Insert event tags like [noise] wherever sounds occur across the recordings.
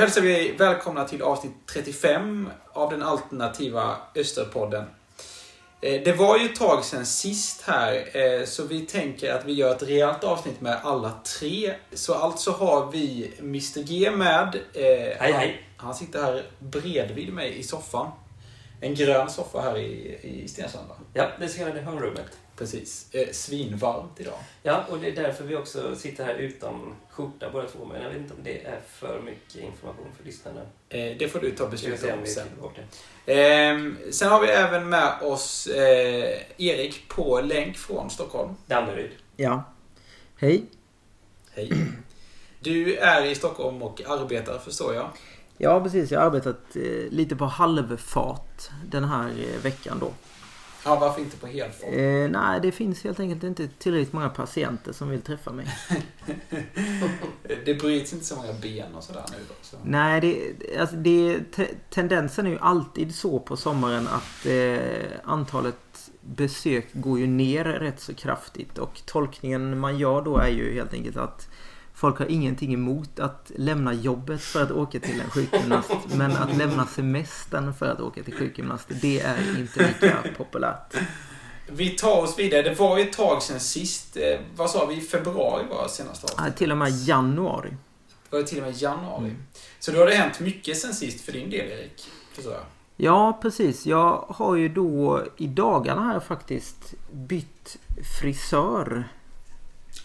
Hälsar vi välkomna till avsnitt 35 av den alternativa Österpodden. Eh, Det var ju ett tag sedan sist här, eh, så vi tänker att vi gör ett rejält avsnitt med alla tre. Så alltså har vi Mr G med. Eh, Hej, hej. Han sitter här bredvid mig i soffan. En grön soffa här i, i Stensund, va? Ja, det ska vara det hörnrummet. Precis. Eh, Svinvarmt idag. Ja, och det är därför vi också sitter här utan skjorta båda två. Men jag vet inte om det är för mycket information för lyssnarna. Eh, Det får du ta beslut om sen. Ehm, sen har vi även med oss eh, Erik på länk från Stockholm. Danderyd. Ja. Hej. Hej. Du är i Stockholm och arbetar förstår jag. Ja, precis. Jag har arbetat lite på halvfart den här veckan då. Ja, varför inte på helfart? Eh, nej, det finns helt enkelt inte tillräckligt många patienter som vill träffa mig. [laughs] Det bryts inte så många ben och sådär nu då. Så. Nej, det, alltså det, te, tendensen är ju alltid så på sommaren att eh, antalet besök går ju ner rätt så kraftigt. Och tolkningen man gör då är ju helt enkelt att folk har ingenting emot att lämna jobbet för att åka till en sjukgymnast. Men att lämna semestern för att åka till sjukgymnast, det är inte lika populärt. Vi tar oss vidare. Det var ju ett tag sedan sist. Eh, vad sa vi? Februari var senaste Ja, avsnitt. till och med januari. Det var till och med januari. Mm. Så då har det hänt mycket sen sist för din del Erik. Förstår jag. Ja, precis. Jag har ju då i dagarna här faktiskt bytt frisör.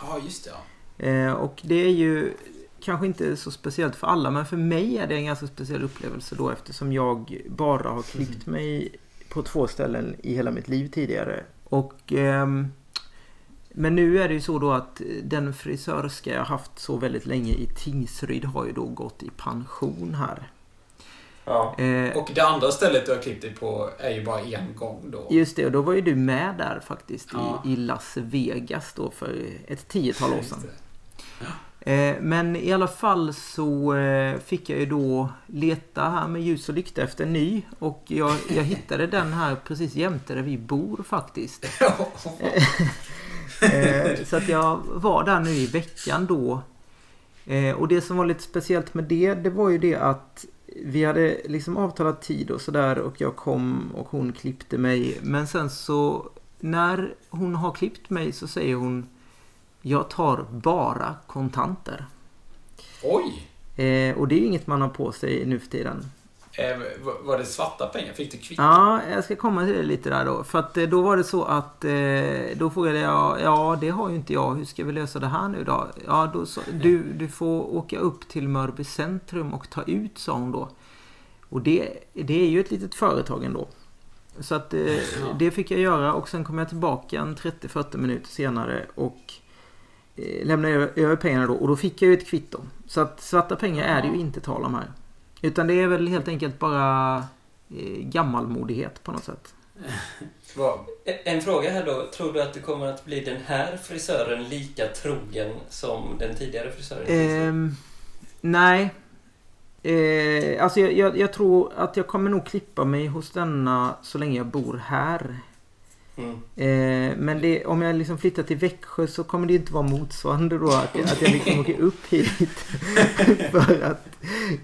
Ja, just det. Ja. Eh, och det är ju kanske inte så speciellt för alla, men för mig är det en ganska speciell upplevelse då eftersom jag bara har klippt mig på två ställen i hela mitt liv tidigare. Och ehm, men nu är det ju så då att den frisörska jag haft så väldigt länge i Tingsryd har ju då gått i pension här. Ja. Eh, Och det andra stället du har klippt dig på är ju bara en gång då. Just det, och då var ju du med där faktiskt Ja. i, i Las Vegas då för ett tiotal år sedan. Eh, men i alla fall så eh, fick jag ju då leta här med ljus och lykta efter en ny. Och jag, jag hittade den här precis jämte där vi bor faktiskt. [laughs] Eh, så att jag var där nu i veckan då. Och det som var lite speciellt med det, det var ju det att vi hade liksom avtalat tid och sådär och jag kom och hon klippte mig. Men sen så när hon har klippt mig så säger hon Jag tar bara kontanter. Oj! Eh, och det är ju inget man har på sig nu för tiden. Eh, var- det svarta pengar? Fick du kvitto? Ja, jag ska komma till det lite där då. För att eh, då var det så att eh, då frågade jag, ja det har ju inte jag, hur ska vi lösa det här nu då? Ja, då sa, du, du får åka upp till Mörby centrum och ta ut, sa hon då. Och det, det är ju ett litet företag ändå. Så att eh, det fick jag göra och sen kom jag tillbaka en 30-40 minuter senare och lämnade över, över pengarna då och då fick jag ju ett kvitto. Så att svarta pengar är det ju inte tal om här. Utan det är väl helt enkelt bara eh, gammalmodighet på något sätt. [laughs] Vad- En fråga här då. Tror du att du kommer att bli den här frisören lika trogen som den tidigare frisören? Ehm, nej. Eh, alltså jag, jag, jag tror att jag kommer nog klippa mig hos denna så länge jag bor här. Mm. Eh, men det, om jag liksom flyttar till Växjö så kommer det inte vara motsvarande då att, jag- att jag liksom åker upp hit [laughs] för att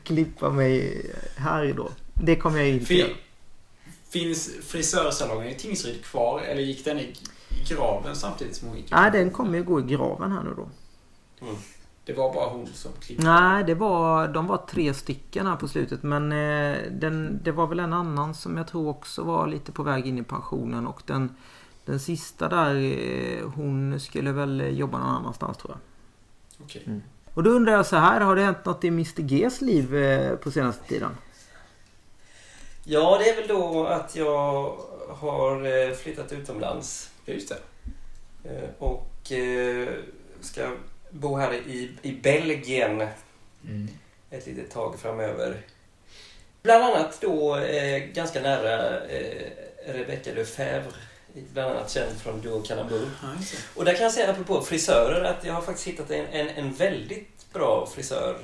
klippa mig här då. Det kommer jag inte göra. Fin, finns frisörsalongen i Tingsryd kvar eller gick den i graven samtidigt som hon gick? Nej, den kommer ju gå i graven här nu då. Mm. Det var bara hon som klippte? Nej, det var, de var tre stycken här på slutet. Men eh, den, det var väl en annan som jag tror också var lite på väg in i pensionen. Och den, den sista där, eh, hon skulle väl jobba någon annanstans tror jag. Okej. Och då undrar jag så här, har det hänt något i Mr Gs liv eh, på senaste tiden? Ja, det är väl då att jag har eh, flyttat utomlands. Just det. Eh, Och ska bo här i, i Belgien Mm. ett litet tag framöver. Bland annat då eh, ganska nära eh, Rebecca Lefebvre. Bland annat känd från Duo det. Och där kan jag säga apropå frisörer att jag har faktiskt hittat en, en, en väldigt bra frisör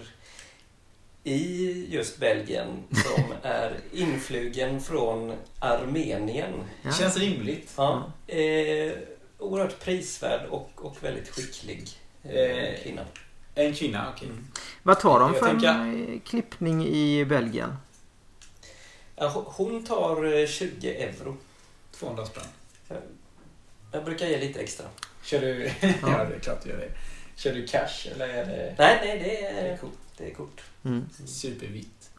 i just Belgien som [laughs] är influgen från Armenien. Ja. Känns rimligt. Ja, eh, oerhört prisvärd och, och väldigt skicklig eh, Eh, kvinna. En kvinna, okej. Mm. Vad tar de för tänker- en eh, klippning i Belgien? Ja, hon- tar eh, 20 euro. 200 spänn. Jag brukar ge lite extra. Kör du... [laughs] ja, det är klart du gör det. Kör du cash eller är det, Nej, nej, det det är är, coolt? det är kort. Mm. Supervitt.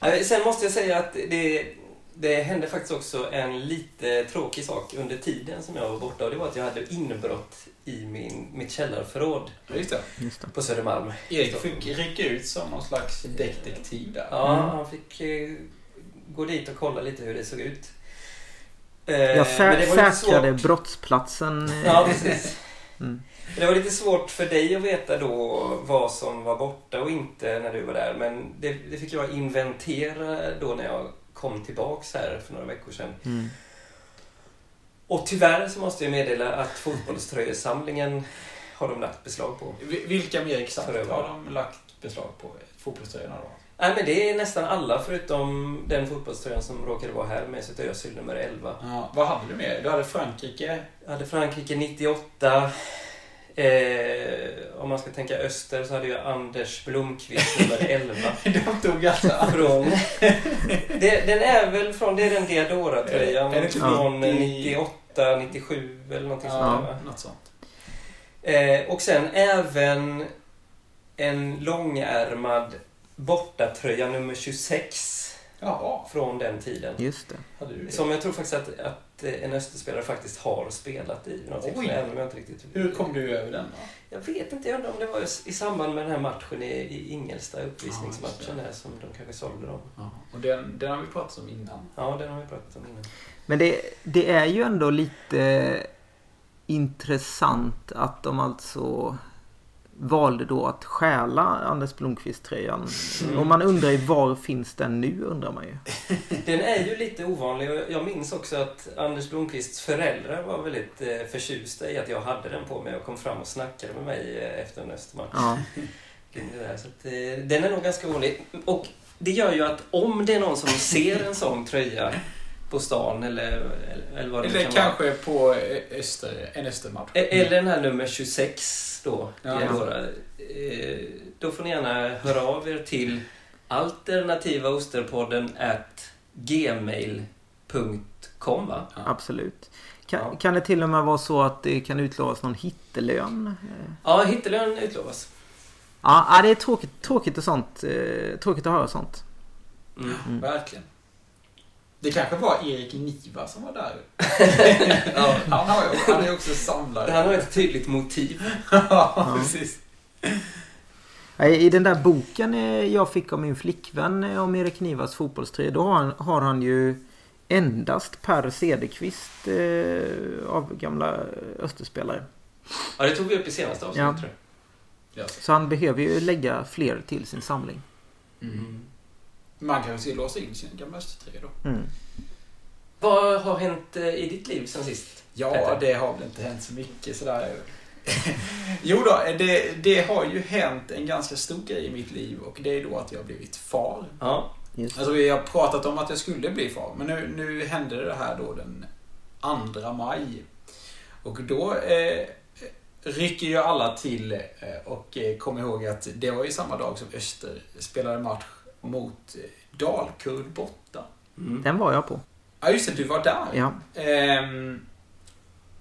Eh, Sen måste jag säga att det, det hände faktiskt också en lite tråkig sak under tiden som jag var borta. Och det var att jag hade inbrott i min, mitt källarförråd Ja, just det. Just det. på Södermalm. Erik fick rycka ut som någon slags detektiv där. Ja, Mm. han fick eh, gå dit och kolla lite hur det såg ut. Eh, Jag men det var lite säkrade svårt. brottsplatsen. eh, Ja, precis. Mm. Det var lite svårt för dig att veta då vad som var borta och inte när du var där. Men det, det fick jag inventera då när jag kom tillbaks här för några veckor sedan. Mm. Och tyvärr så måste jag meddela att fotbollströjesamlingen har de lagt beslag på. Vi- Vilka mer exakt har de lagt beslag på? Fotbollströjorna då? Nej men det är nästan alla förutom den fotbollströjan som råkade vara här med sitt Özil nummer 11. Ja, vad hade du med? Du hade Frankrike. Jag hade Frankrike 98. Eh, om man ska tänka öster så hade jag Anders Blomqvist nummer 11. [laughs] De tog alltså... Från... det, den är väl från, det är den Diadora-tröjan från 90? 98, 97 eller någonting sånt där? Ja, något sånt. Eh, och sen även en långärmad bortatröja nummer 26 Jaha, från den tiden. Just det. hade du det? Som jag tror faktiskt att, att en österspelare faktiskt har spelat i. Oj. även om jag inte riktigt... Hur kom du över den då? Jag vet inte, jag undrar om det var i samband med den här matchen i, i Ingelsta, uppvisningsmatchen där som de kanske sålde dem. Ja, och den, den har vi pratat om innan. Ja, den har vi pratat om innan. Men det, det är ju ändå lite intressant att de alltså valde då att stjäla Anders Blomqvist-tröjan. Mm. Och man undrar ju var finns den nu undrar man ju. [laughs] Den är ju lite ovanlig och jag minns också att Anders Blomqvists föräldrar var väldigt eh, förtjusta i att jag hade den på mig och kom fram och snackade med mig eh, efter en östermatch. Ja. [laughs] Så att, eh, den är nog ganska ovanlig. Och det gör ju att om det är någon som ser en sån tröja på stan eller, eller, eller vad det Eller kan vara. kanske på öster, en östermatch. E- Eller den här nummer 26 då. Ja. Diadora. Eh, Då får ni gärna höra av er till alternativaosterpodden at gmail.com va? Absolut. Kan, Ja. kan det till och med vara så att det kan utlovas någon hittelön? Ja, hittelön utlovas. Ja, ja, det är tråkigt, tråkigt och sånt. Eh, tråkigt att höra sånt. Mm. Mm. Verkligen. Det kanske var Erik Niva som var där. [laughs] Ja. Han, har ju, han är ju också samlare. Han har ett tydligt motiv. ja, precis. I den där boken eh, jag fick av min flickvän eh, om Erik Nivas fotbollströja, då har han, har han ju endast Per Cederqvist eh, av gamla Österspelare. Ja, det tog vi upp i senaste avsnittet Ja. tror jag. Ja. Så han behöver ju lägga fler till sin samling. Mm. Man kanske ska låsa in sina gamla östertröjor då. Mm. Vad har hänt eh, i ditt liv sen sist? Ja, Peter? det har väl inte hänt så mycket sådär. [laughs] jo då, det, det har ju hänt en ganska stor grej i mitt liv och det är då att jag har blivit far. Ja. Just. Alltså vi har pratat om att jag skulle bli far, men nu, nu hände det här då den 2 maj. Och då eh, rycker ju alla till eh, och eh, kom ihåg att det var ju samma dag som Öster spelade match mot eh, Dalkurd borta. Mm. Den var jag på. Ja just det, du var där. Ja. Ehm,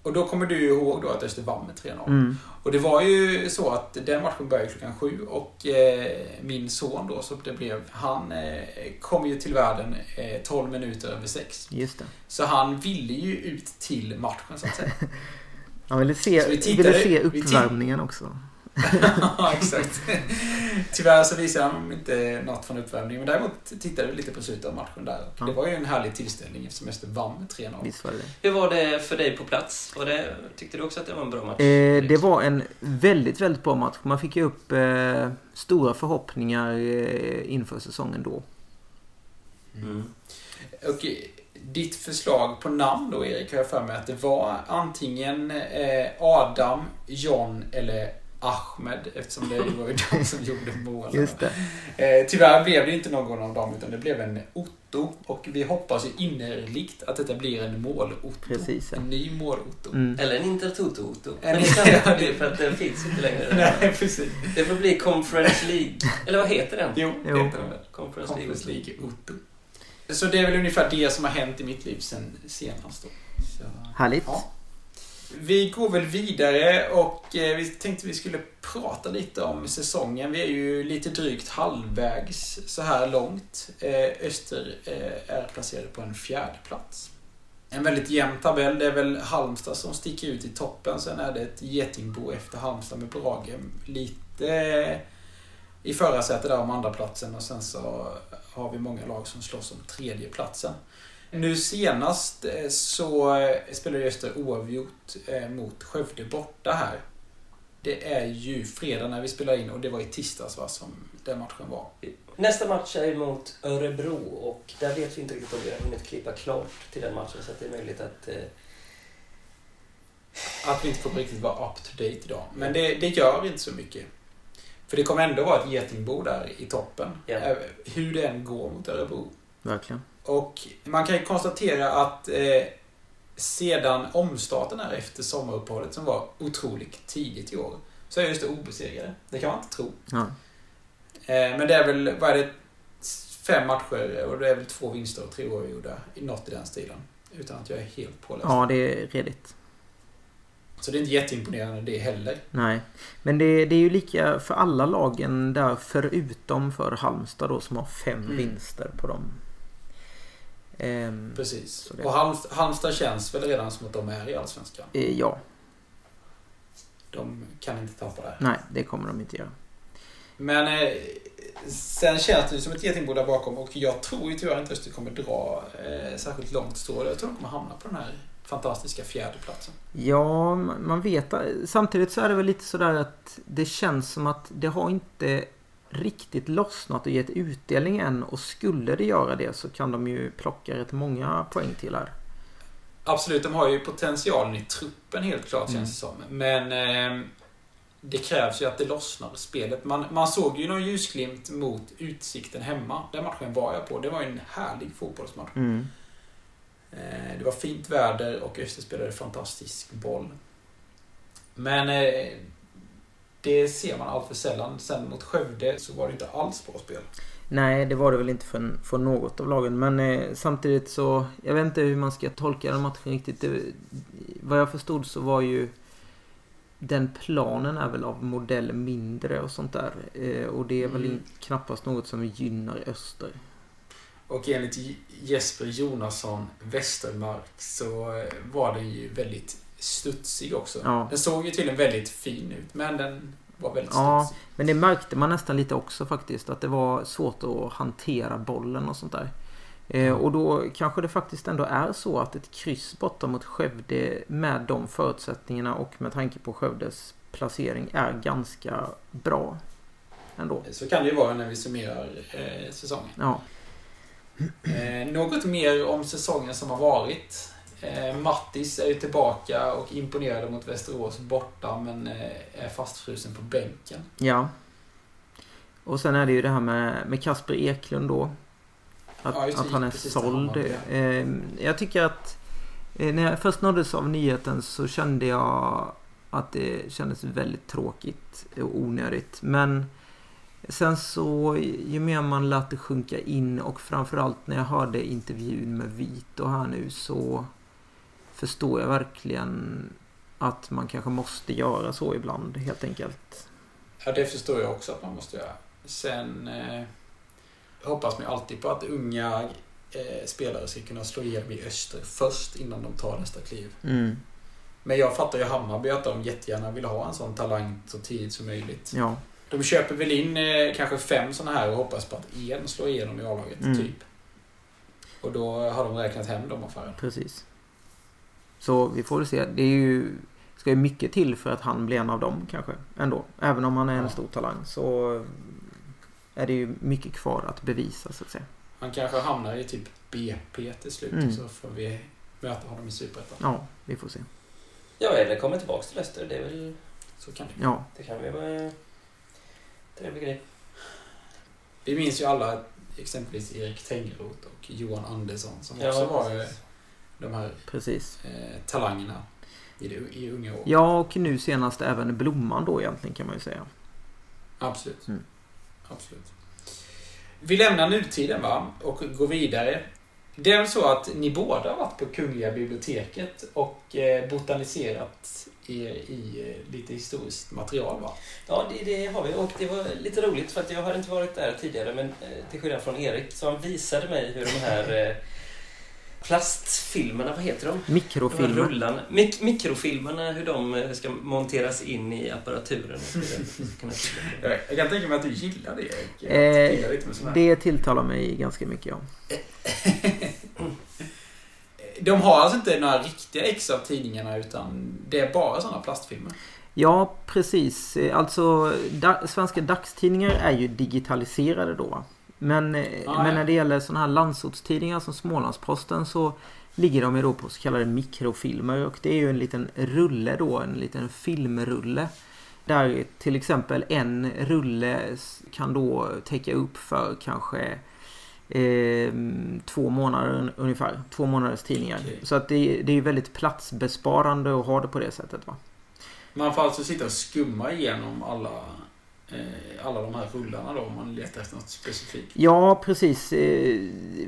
och då kommer du ju ihåg då att Öster vann med 3-0. Mm. Och det var ju så att den matchen började klockan sju och eh, min son då, som det blev, han eh, kom ju till världen eh, 12 minuter över sex. Just det. Så han ville ju ut till matchen så att säga. [laughs] Jag ville se, Så vi tittade- ville se vi uppvärmningen också. Ja, exakt. Tyvärr så visade han inte något från uppvärmningen, men däremot tittade vi lite på slutet av matchen där. Ja. Det var ju en härlig tillställning eftersom Öster vann med 3-0. Visst var det. Hur var det för dig på plats? Var det, tyckte du också att det var en bra match? Eh, det var en väldigt, väldigt bra match. Man fick ju upp eh, stora förhoppningar eh, inför säsongen då. Mm. Och eh, ditt förslag på namn då Erik, har jag för mig att det var antingen eh, Adam, John eller Ahmed eftersom det var ju de som gjorde målen. Just det. Eh, tyvärr blev det inte någon av dem utan det blev en Otto. Och vi hoppas ju innerligt att detta blir en mål-Otto. Precis, ja. En ny mål-Otto. Mm. Eller en Intertoto-Otto. En- Men det kan inte bli för att den finns inte längre. [laughs] Nej, precis. Det får bli Conference League. Eller vad heter den? Jo, Jo. heter den väl. Conference League. Conference League Otto. Så det är väl ungefär det som har hänt i mitt liv sen senast då. Så, Härligt. ja. Vi går väl vidare och eh, vi tänkte vi skulle prata lite om säsongen. Vi är ju lite drygt halvvägs så här långt. Eh, Öster eh, är placerade på en fjärde plats. En väldigt jämn tabell. Det är väl Halmstad som sticker ut i toppen. Sen är det ett getingbo efter Halmstad med Brage. Lite i förarsätet där om andra platsen och sen så har vi många lag som slåss om tredje platsen. Nu senast eh, så eh, spelade Öster oavgjort eh, mot Skövde borta här. Det är ju fredag när vi spelar in och det var i tisdags va, som den matchen var. Nästa match är mot Örebro och där vet vi inte riktigt om vi har hunnit klippa klart till den matchen så att det är möjligt att... Eh, Att vi inte får riktigt vara up to date idag. Men det, det gör inte så mycket. För det kommer ändå vara ett getingbo där i toppen. Ja. Hur det än går mot Örebro. Verkligen. Och man kan ju konstatera att eh, sedan omstarten här efter sommaruppehållet som var otroligt tidigt i år så är just det obesegrade. Det kan man inte tro. Ja. Eh, men det är väl, vad är det, fem matcher och det är väl två vinster och tre oavgjorda. i Något i den stilen. Utan att jag är helt påläst. ja, det är redigt. Så det är inte jätteimponerande det heller. Nej. Men det, det är ju lika för alla lagen där förutom för Halmstad då som har fem Mm. vinster på dem. Ehm, Precis. Det- Och Halmstad, Halmstad känns väl redan som att de är i Allsvenskan. eh, ja, De kan inte tappa det. nej det kommer de inte göra. Men eh, sen känns det ju som ett getingbo där bakom och jag tror ju tyvärr inte Öster kommer dra eh, särskilt långt strå. Jag tror de kommer hamna på den här fantastiska fjärdeplatsen. Ja, man man vet. Samtidigt så är det väl lite sådär att det känns som att det har inte riktigt lossnat och gett utdelning än. Och skulle det göra det så kan de ju plocka rätt många poäng till här. Absolut, de har ju potentialen i truppen helt klart Mm. känns det som. Men eh, det krävs ju att det lossnar spelet. Man, man såg ju någon ljusglimt mot Utsikten hemma. Den matchen var jag på. Det var ju en härlig fotbollsmatch. Mm. Eh, Det var fint väder och Öster spelade fantastisk boll. Men eh, det ser man allt för sällan. Sen mot Skövde så var det inte alls bra spel. Nej, det var det väl inte för, för något av lagen. Men eh, samtidigt så, jag vet inte hur man ska tolka den matchen riktigt. Det, vad jag förstod så var ju den planen är väl av modell mindre och sånt där. Eh, och det är väl Mm. knappast något som gynnar Öster. Och enligt Jesper Jonasson Westermark så eh, var den ju väldigt studsig också. Ja. Den såg ju till en väldigt fin ut, men den var väldigt Ja. studsig. Men det märkte man nästan lite också faktiskt. Att det var svårt att hantera bollen och sånt där. Eh, och då kanske det faktiskt ändå är så att ett kryss borta mot Skövde med de förutsättningarna och med tanke på Skövdes placering är ganska bra. Ändå. Så kan det ju vara när vi summerar eh, säsongen. Ja. Eh, något mer om säsongen som har varit. Eh, Mattis är ju tillbaka och imponerade mot Västerås borta men eh, är fastfrusen på bänken. ja. Och sen är det ju det här med, med Kasper Eklund då. Att, Ja, att han är såld. man, ja. Eh, jag tycker att eh, när jag först nåddes av nyheten så kände jag att det kändes väldigt tråkigt och onödigt. Men sen så ju mer man lät det sjunka in och framförallt när jag hörde intervjun med Vito här nu så förstår jag verkligen att man kanske måste göra så ibland helt enkelt. Ja, det förstår jag också att man måste göra. Sen eh, hoppas man alltid på att unga eh, spelare ska kunna slå igenom i öster först innan de tar nästa kliv. Mm. Men jag fattar ju Hammarby att de jättegärna vill ha en sån talang så tidigt som möjligt. Ja, De köper väl in eh, kanske fem såna här och hoppas på att en slår igenom i A-laget, Mm. typ. Och då har de räknat hem de affärerna. precis. Så vi får se. Det är ju, ska ju mycket till för att han blir en av dem kanske. Ändå. Även om han är en Ja. stor talang så är det ju mycket kvar att bevisa så att säga. Han kanske hamnar i typ BP till slut Mm. så får vi möta honom i Superettan. Ja, vi får se. Ja, eller kommer tillbaks till Öster. Det är väl Så kan det Ja, Det kan vi vara... Trevlig grej. Vi minns ju alla exempelvis Erik Tengroth och Johan Andersson som Ja, också var precis. De här precis. eh, talangerna i, det, i unga år. Ja, och nu senast även Blomman då egentligen kan man ju säga. Absolut. Mm. Absolut. Vi lämnar nutiden va? och går vidare. Det är väl så att ni båda har varit på Kungliga biblioteket och eh, botaniserat er i eh, lite historiskt material va? Ja, det, det har vi. Och det var lite roligt för att jag har inte varit där tidigare, men eh, till skillnad från Erik, så han visade mig hur de här eh, plastfilmerna, vad heter de? De Mikrofilmer. rullarna, mik mikrofilmerna, hur de eh, ska monteras in i apparaturen. Jag, [laughs] jag kan tänka mig att du gillar det Erik. Eh, Gillar. Det tilltalar mig ganska mycket ja. [laughs] De har alltså inte några riktiga ex av tidningarna utan det är bara sådana plastfilmer. Ja, precis. Alltså, da, svenska dagstidningar är ju digitaliserade då. Men, Ah, men ja. när det gäller sådana här landsortstidningar som Smålandsposten så ligger de ju då på så kallade mikrofilmer och det är ju en liten rulle då, en liten filmrulle. Där till exempel en rulle kan då täcka upp för kanske eh, två månader un- ungefär. Två månaders tidningar. Okej. Så att det, det är ju väldigt platsbesparande att ha det på det sättet. va. Man får alltså sitta och skumma igenom alla, alla de här rullarna då om man letar efter något specifikt. Ja, precis. Eh,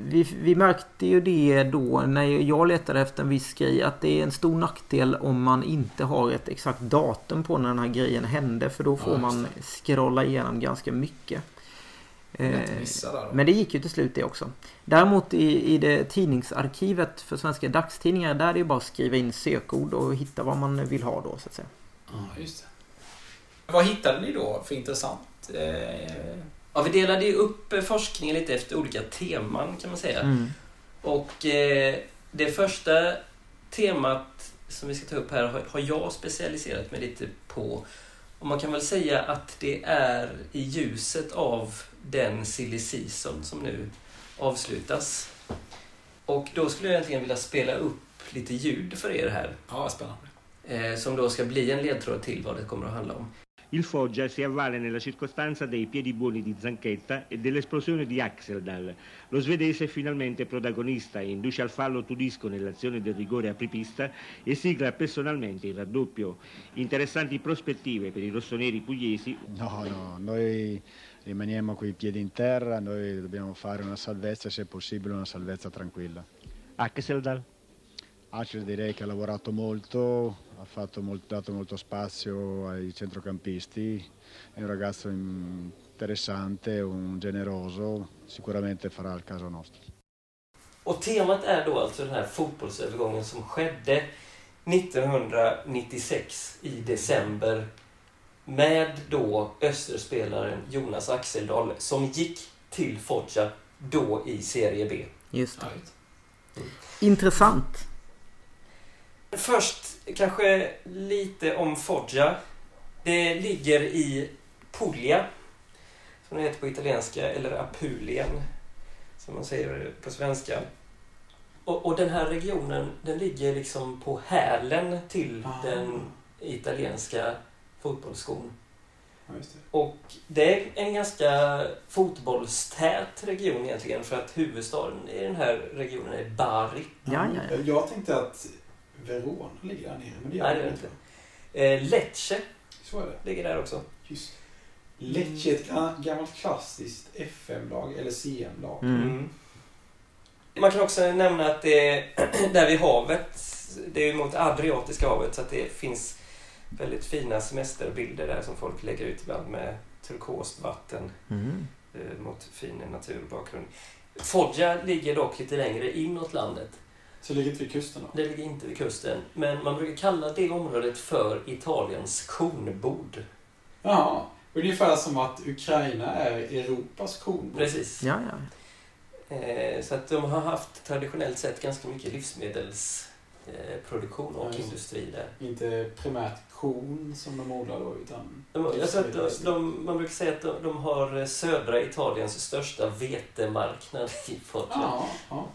Vi, vi märkte ju det då när jag letade efter en viss grej att det är en stor nackdel om man inte har ett exakt datum på när den här grejen hände för då får Ja, man scrolla igenom ganska mycket. Eh. Men det gick ju till slut det också. Däremot i, i det tidningsarkivet för svenska dagstidningar där är det ju bara att skriva in sökord och hitta vad man vill ha då så att säga. Ja, just det. Vad hittade ni då för intressant? Eh, Ja, vi delade ju upp eh, forskningen lite efter olika teman kan man säga. Mm. Och eh, det första temat som vi ska ta upp här har, har jag specialiserat mig lite på. Och man kan väl säga att det är i ljuset av den silly season som nu avslutas. Och då skulle jag egentligen vilja spela upp lite ljud för er här. ja, spännande. Eh, som då ska bli en ledtråd till vad det kommer att handla om. Il Foggia si avvale nella circostanza dei piedi buoni di Zanchetta e dell'esplosione di Axeldal. Lo svedese è finalmente protagonista e induce al fallo Tudisco nell'azione del rigore apripista e sigla personalmente il raddoppio. Interessanti prospettive per i rossoneri pugliesi, No, no, noi rimaniamo coi piedi in terra, noi dobbiamo fare una salvezza, se possibile una salvezza tranquilla. Axeldal, Acel direi che ha lavorato molto, ha fatto molt- dato molto spazio ai centrocampisti, è un ragazzo interessante, un generoso, sicuramente farà il caso nostro. Och temat är då alltså den här fotbollsövergången som skedde 1996 i december med då Österspelaren Jonas Axeldal som gick till Foggia då i Serie B. Just det. Just. Intressant. Först kanske lite om Foggia. Det ligger i Puglia, som det heter på italienska, eller Apulien, som man säger på svenska. Och, och den här regionen, den ligger liksom på hälen till Ah. den italienska fotbollsskon. Ja, just det. Och det är en ganska fotbollstät region egentligen, för att huvudstaden i den här regionen är Bari. Ja, ja, ja. Jag tänkte att Verona ligger där nere, men det Nej, det gör är det det inte. Eh, Lecce Så är det. ligger där också. Just. Lecce är ett ga- gammalt klassiskt FM-lag, eller CM-lag. Mm. Mm. Man kan också nämna att det är [clears throat] där vid havet, det är mot Adriatiska havet, så att det finns väldigt fina semesterbilder där som folk lägger ut ibland med turkost vatten Mm. eh, mot fin naturbakgrund. Foggia ligger dock lite längre inåt landet. Så det ligger inte vid kusten då? Det ligger inte vid kusten, men man brukar kalla det området för Italiens kornbod. Ja, ungefär som att Ukraina är Europas kornbod. Precis. Ja, ja. Eh, Så att de har haft traditionellt sett ganska mycket livsmedelsproduktion Ja, och det. industri där. Inte primärt korn som de odlar då, utan... De, jag tror att de, de, man brukar säga att de, de har södra Italiens största vetemarknad i Foggia. Ja, ja.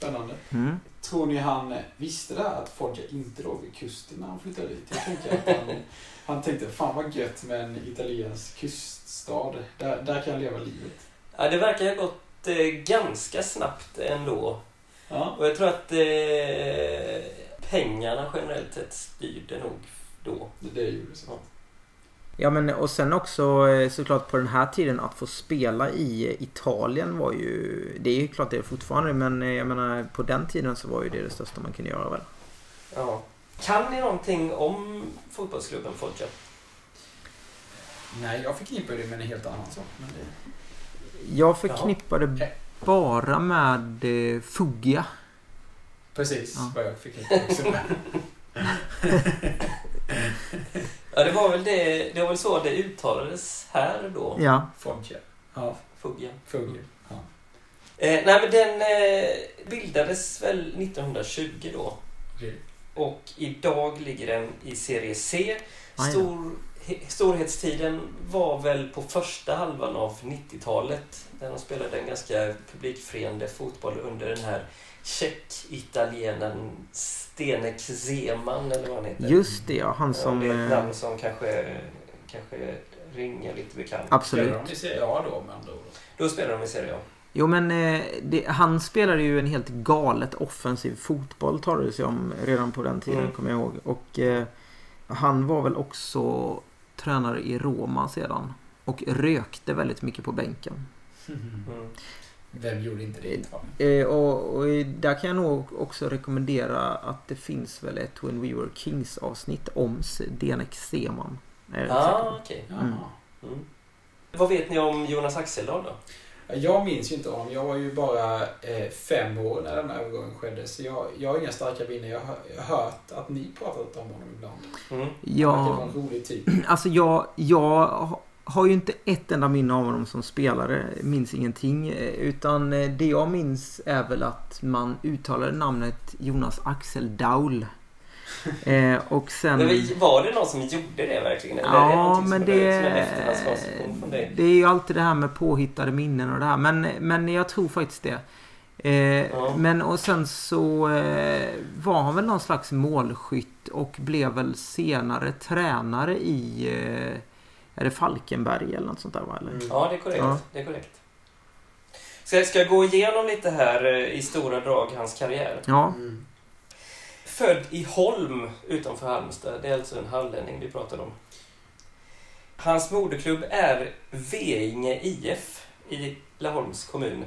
Spännande. Mm. Tror ni han visste det här att Foggia inte låg vid kusten när han flyttade dit? Jag tänker att han, [laughs] han tänkte, fan vad gött med en italiensk kuststad. Där, där kan jag leva livet. Ja, det verkar ha gått eh, ganska snabbt ändå. Ja. Och jag tror att eh, pengarna generellt sett styrde nog då. Det, det gjorde så. Ja men och sen också eh, såklart på den här tiden att få spela i Italien var ju... Det är ju klart det är fortfarande men eh, jag menar på den tiden så var ju det det största man kunde göra väl. Ja. Kan ni någonting om fotbollsklubben Foggia? Nej, jag förknippar det med en helt annan sak. Men det... Jag förknippade bara med eh, Foggia. Precis Ja. vad jag förknippar också med. [laughs] [laughs] Ja, det var väl det, det var väl så det uttalades här då? Ja. Foggia. Ja, Foggia. Foggia. Ja. Eh, nej, men den eh, bildades väl 1920 då. Okej. Och idag ligger den i serie C. Då. Stor, he- storhetstiden var väl på första halvan av 90-talet. Där de spelade en ganska publikfriande fotboll under den här tjeck-italienen Stenek Zeman eller vad han heter. Just det ja, han Ja, som... det är ett eh, namn som kanske, kanske ringer lite bekant. Absolut. Spelar de i Serie A då med andra ord? Då spelar de i Serie A. Jo men eh, det, han spelade ju en helt galet offensiv fotboll talade det sig om redan på den tiden Mm. kommer jag ihåg. Och eh, han var väl också tränare i Roma sedan. Och rökte väldigt mycket på bänken. Mm. Vem gjorde inte det Italien? Eh, och, och där kan jag nog också rekommendera att det finns väl ett When We Were Kings avsnitt om S- Denek Seman. Är jag rätt säker Ah, okej. Jaha. Mm. Mm. Vad vet ni om Jonas Axeldahl då? Jag minns ju inte om, jag var ju bara eh, fem år när den här övergången skedde. Så jag, jag har inga starka minnen. Jag har hört att ni pratat om honom ibland. Mm. Det var Ja, en rolig typ. alltså jag, jag har ju inte ett enda minne av honom som spelare. Minns ingenting. eh, Utan eh, det jag minns är väl att man uttalade namnet Jonas Axel Daul. [laughs] Eh, och sen... Men var det någon som gjorde det verkligen? Eller är det Ja, någonting men det... är? Det är ju alltid det här med påhittade minnen och det här. Men, men jag tror faktiskt det. Eh, Ja. Men och sen så eh, var han väl någon slags målskytt och blev väl senare tränare i... Är det Falkenberg eller något sånt där va? Eller? Mm. Ja, det är korrekt. Ja. Det är korrekt. Ska ska jag gå igenom lite här eh, i stora drag hans karriär? Ja. Mm. Född i Holm utanför Halmstad. Det är alltså en hallänning vi pratar om. Hans moderklubb är Veinge IF i Laholms kommun.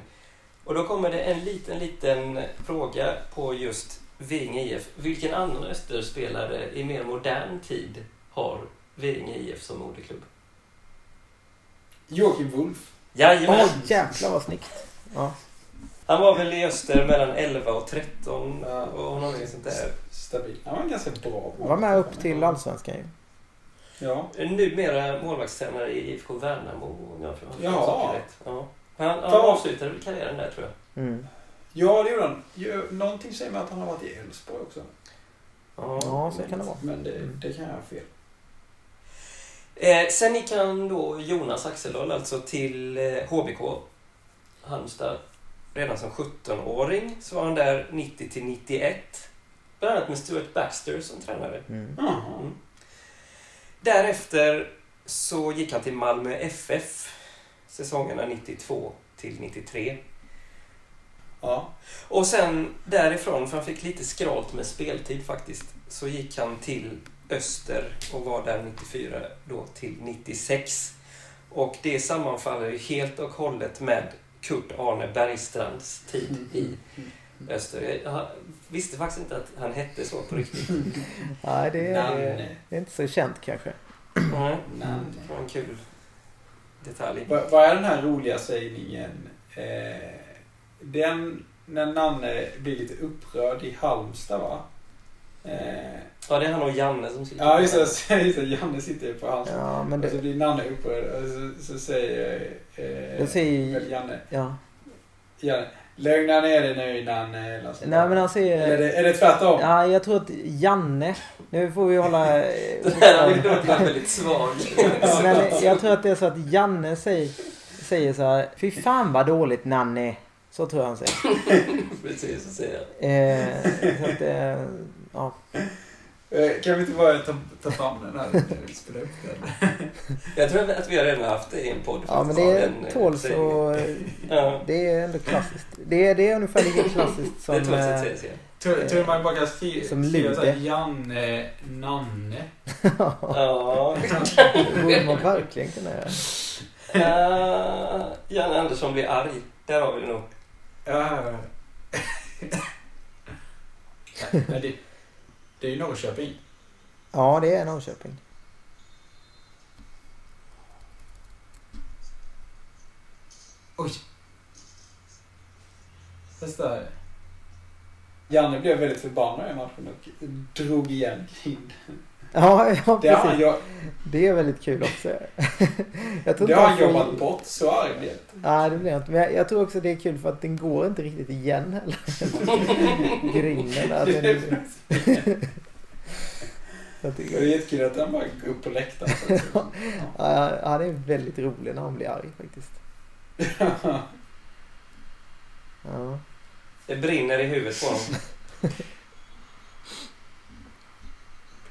Och då kommer det en liten, liten fråga på just Veinge IF. Vilken annan Österspelare i mer modern tid har Veinge IF som moderklubb? Joakim Wolff. Jajamän! Åh jävlar vad snyggt. Ja. Han var väl i Öster mellan 11 och 13 Ja. och någonting sånt där. Stabil. Han var ganska bra. Var med upp till Allsvenskan ju. Ja. Numera målvaktstränare i IFK Värnamo om jag förstår Jaha. saken rätt. Ja. Han, han avslutade väl karriären där tror jag. Mm. Ja, det gjorde han. Någonting säger mig att han har varit i Elfsborg också. Ja, Ja, så men- kan det vara. Men det, det kan jag ha fel. Eh, sen gick han då, Jonas Axeldahl, alltså till eh, HBK Halmstad. Redan som 17-åring så var han där 90 till 91. Bland annat med Stuart Baxter som tränare. Mm. Jaha. Mm. Därefter så gick han till Malmö FF säsongerna 92 till 93. Ja. Och sen därifrån, för han fick lite skralt med speltid faktiskt, så gick han till Öster och var där 94 då till 96. Och det sammanfaller ju helt och hållet med Kurt Arne Bergstrands tid i Öster. Jag visste faktiskt inte att han hette så på riktigt. Nej, det är, det är inte så känt kanske. Nej, det var en kul detalj. Vad vad är den här roliga sägningen? Eh, den när Nanne blir lite upprörd i Halmstad va? Eh, Ja, det är han och Janne som sitter ja just det, just det, Janne sitter ju på Halmstad. Ja, men Och så det... blir Nanne upprörd och så, så säger eh, säger- väl Janne, Ja. Janne Lugna ner dig nu. Eller så. Nej men han Eller är säger... det, är det tvärtom? Ja, jag tror att Janne... Nu får vi hålla... [laughs] Den här hade låtit väldigt svag. Men jag tror att det är så att Janne säger, säger så här. Fy fan vad dåligt Nanne. Så tror jag han säger. [laughs] Precis, så säger jag. Eh, så att, eh, ja. [laughs] Eh, Kan vi inte bara ta, ta fram den här när vi spelar upp den? [laughs] Jag tror att vi har redan haft det i en podd. ja, men det en, eh, tål sägning. så... Ja, Det är ändå klassiskt. Det är, det är ungefär lika klassiskt som... det tål eh, att sägas igen. Tror man bara kan skri- Som skriva såhär. Janne, Nanne? [laughs] Ja. Det borde man verkligen kunna göra. Uh, Janne Andersson blir arg. Där har vi det nog. Ja. Men det, är ju Norrköping. Ja, det är Norrköping. Oj. Testa. Janne blev väldigt förbannad i matchen och drog igen grinden. [laughs] Ja, ja Det precis. jo- Det är väldigt kul också. [laughs] jag tror det har han får- jobbat bort. Så arg blev det. Nej, det blir jag inte. Men jag, jag tror också det är kul för att den går inte riktigt igen heller. Grinden. Att den, Det är jättekul att han bara går upp på läktaren. [laughs] ja, han är väldigt rolig när han blir arg faktiskt. Ja. Ja. Det brinner i huvudet på honom.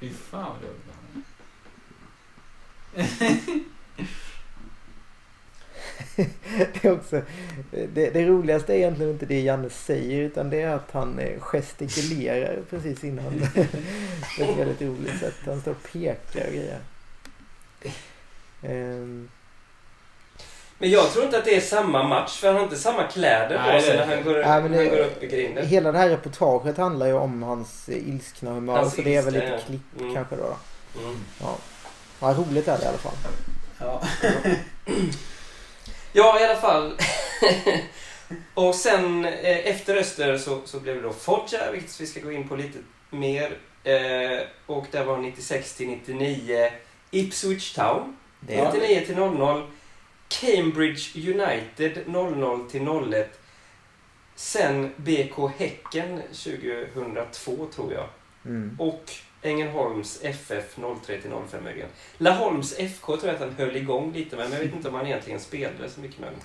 Fy fan vad roligt det [laughs] Det, är också, det, det roligaste är egentligen inte det Janne säger utan det är att han eh, gestikulerar precis innan. [laughs] På ett väldigt roligt sätt. Han står och pekar och grejer. Ehm, men jag tror inte att det är samma match för han har inte samma kläder på sig när han går, Nej, men det- han går upp i grinden. Hela det här reportaget handlar ju om hans ilskna humör. Hans så det är väl ilska, lite ja. klipp Mm. kanske då. Mm. Ja. ja, roligt är det i alla fall. Ja. [clears throat] Ja, i alla fall. [laughs] och sen eh, efter Öster så, så blev det då Foggia, vilket vi ska gå in på lite mer. Eh, och det var 96 till 99 Ipswich Town. Det är, 99 till 00. Cambridge United 00 till 01. Sen BK Häcken 2002 tror jag. mm. Och Ängelholms FF 03 till 05 möjligen. Laholms FK tror jag att han höll igång lite med, men jag vet inte om han egentligen spelade så mycket med dem.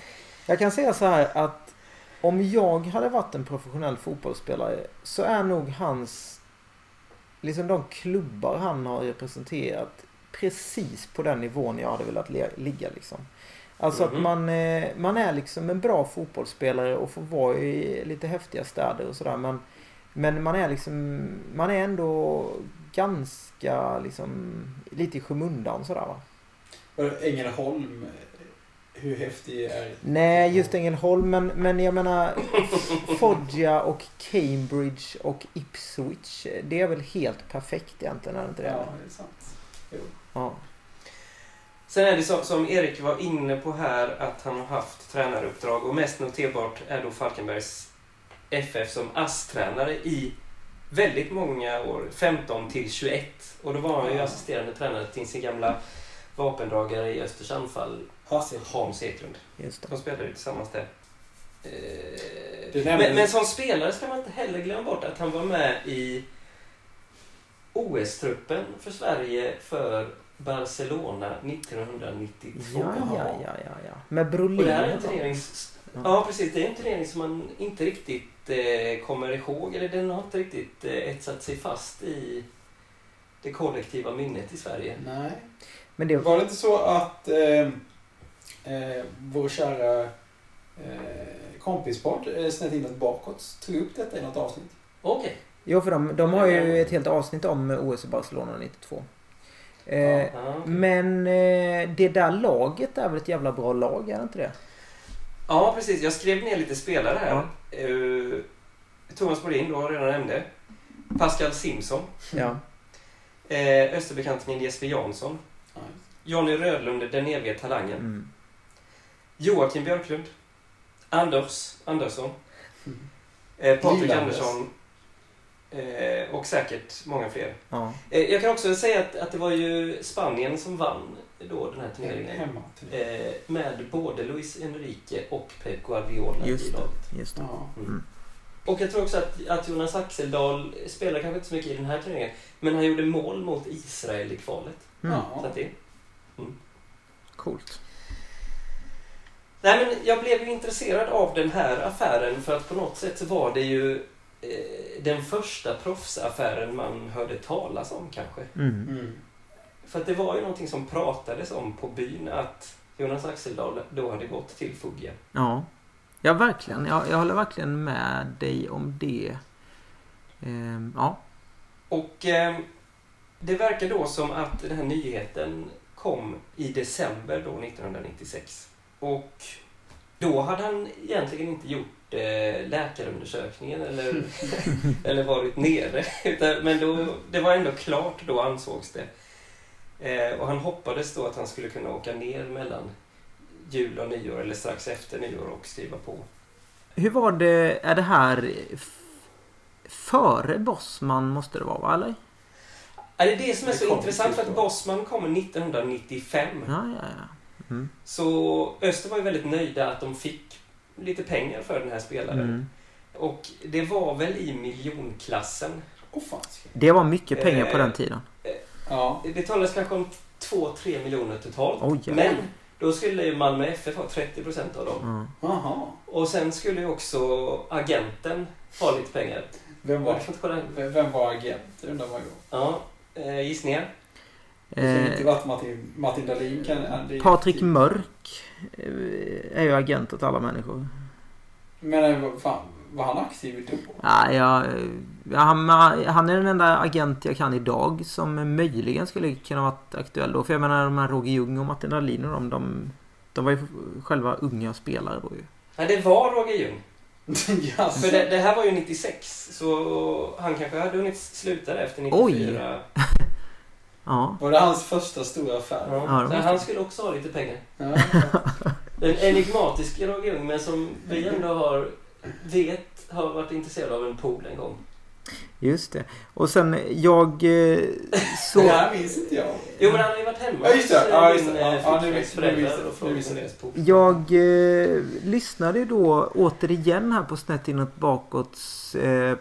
Jag kan säga så här att om jag hade varit en professionell fotbollsspelare så är nog hans, liksom de klubbar han har representerat precis på den nivån jag hade velat ligga liksom. Alltså att Mhm. man, eh, man är liksom en bra fotbollsspelare och får vara i lite häftiga städer och sådär men, men man är liksom, man är ändå ganska liksom lite i skymundan sådär va. Ängelholm, hur häftig är Nej, just Ängelholm, men, men jag menar Foggia och Cambridge och Ipswich. Det är väl helt perfekt egentligen, är det inte det? Ja, det är sant. Jo. Ja. Sen är det så, som Erik var inne på här att han har haft tränaruppdrag och mest noterbart är då Falkenbergs FF som ASS-tränare i väldigt många år, 15 till 21. Och då var han ju assisterande tränare till sin gamla vapendragare i Östers anfall, Hans Eklund. De spelade ju tillsammans där. Eh, Men, men som spelare ska man inte heller glömma bort att han var med i OS-truppen för Sverige för Barcelona 1992. Ja, ja, ja, ja, ja. Med Och det Brolin. är en och så. turnering... Ja. Ja, precis. Det är en turnering som man inte riktigt eh, kommer ihåg. Eller den har inte riktigt eh, etsat sig fast i det kollektiva minnet i Sverige. Nej. Men det, Var det inte så att eh, eh, vår kära eh, kompispodd, eh, Snett inåt bakåt, tog upp detta i något avsnitt? Okej. jo, för de, de har ju ett helt avsnitt om OS i Barcelona 92. Eh. Men eh, det där laget är väl ett jävla bra lag, är det inte det? Ja, precis. Jag skrev ner lite spelare här. Ja. Eh, Thomas Brolin, då redan nämnde. Pascal Simpson. Ja. Eh, Österbekantingen Jesper Jansson. Ja. Johnny Rödlund, den evige talangen. Mm. Joakim Björklund. Anders Andersson. Mm. Eh, Patrik. Andersson. Eh, och säkert många fler. Ja. Eh, jag kan också säga att, att det var ju Spanien som vann då den här turneringen. Hemma. till- Eh, med både Luis Enrique och Pep Guardiola Just i det. laget. Just det. Ja. Mm. Och jag tror också att, att Jonas Axeldal spelar kanske inte så mycket i den här turneringen. Men han gjorde mål mot Israel i kvalet. Mm. Så det, Coolt. Nej, men jag blev ju intresserad av den här affären för att på något sätt så var det ju eh, den första proffsaffären man hörde talas om kanske. Mm. Mm. För att det var ju någonting som pratades om på byn att Jonas Axeldal då hade gått till Fugge. Ja. Ja, verkligen. Jag, jag håller verkligen med dig om det. Ehm, ja. Och eh, det verkar då som att den här nyheten kom i december då 1996. Och då hade han egentligen inte gjort eh, läkarundersökningen eller, [laughs] eller varit nere. Utan, men då, det var ändå klart då ansågs det. Eh, och han hoppades då att han skulle kunna åka ner mellan jul och nyår eller strax efter nyår och skriva på. Hur var det, är det här före Bosman måste det vara va, eller? Ja, Det är det som är Det så intressant för att. Bosman kommer 1995. Ja, ja, ja. Mm. Så Öster var ju väldigt nöjda att de fick lite pengar för den här spelaren. Mm. Och det var väl i miljonklassen. Fan. Det var mycket pengar på Eh, den tiden. Ja. Det talades kanske om 2-3 miljoner totalt. Oj, jävlar. Men då skulle ju Malmö FF ha 30 procent av dem. Mm. Jaha. Och sen skulle ju också agenten ha lite pengar. Vem var, vem vem var agent? Det undrar man ju. Ja, eh, gissningar? Kan inte Eh, varit Martin, Martin Dahlin. Kan, är- Patrik Mörk eh, är ju agent åt alla människor. Men eh, vad fan, var han aktiv då? Ja, jag, ja, han, han är den enda agent jag kan idag som möjligen skulle kunna varit aktuell då. För jag menar de här Roger Ljung och Martin Dahlin och de, de, de var ju själva unga spelare då ju. Nej, det var Roger Ljung. [laughs] Jaså? För det, det här var ju 96, så han kanske hade hunnit sluta efter 94. [laughs] Ja. Var det hans första stora affär? Ja. Måste- han skulle också ha lite pengar. Ja. [laughs] Den enigmatiska Roger Ljung, men som vi ändå har vet har varit intresserad av en pool en gång. Just det. Och sen jag eh, så... Det här minns inte jag. Jo, men han har ju varit hemma Ja, just det. hos, eh, Ja, just det. din, Ja, eh, ja, nu pool. Jag eh, lyssnade då återigen här på Snett inåt bakåts eh,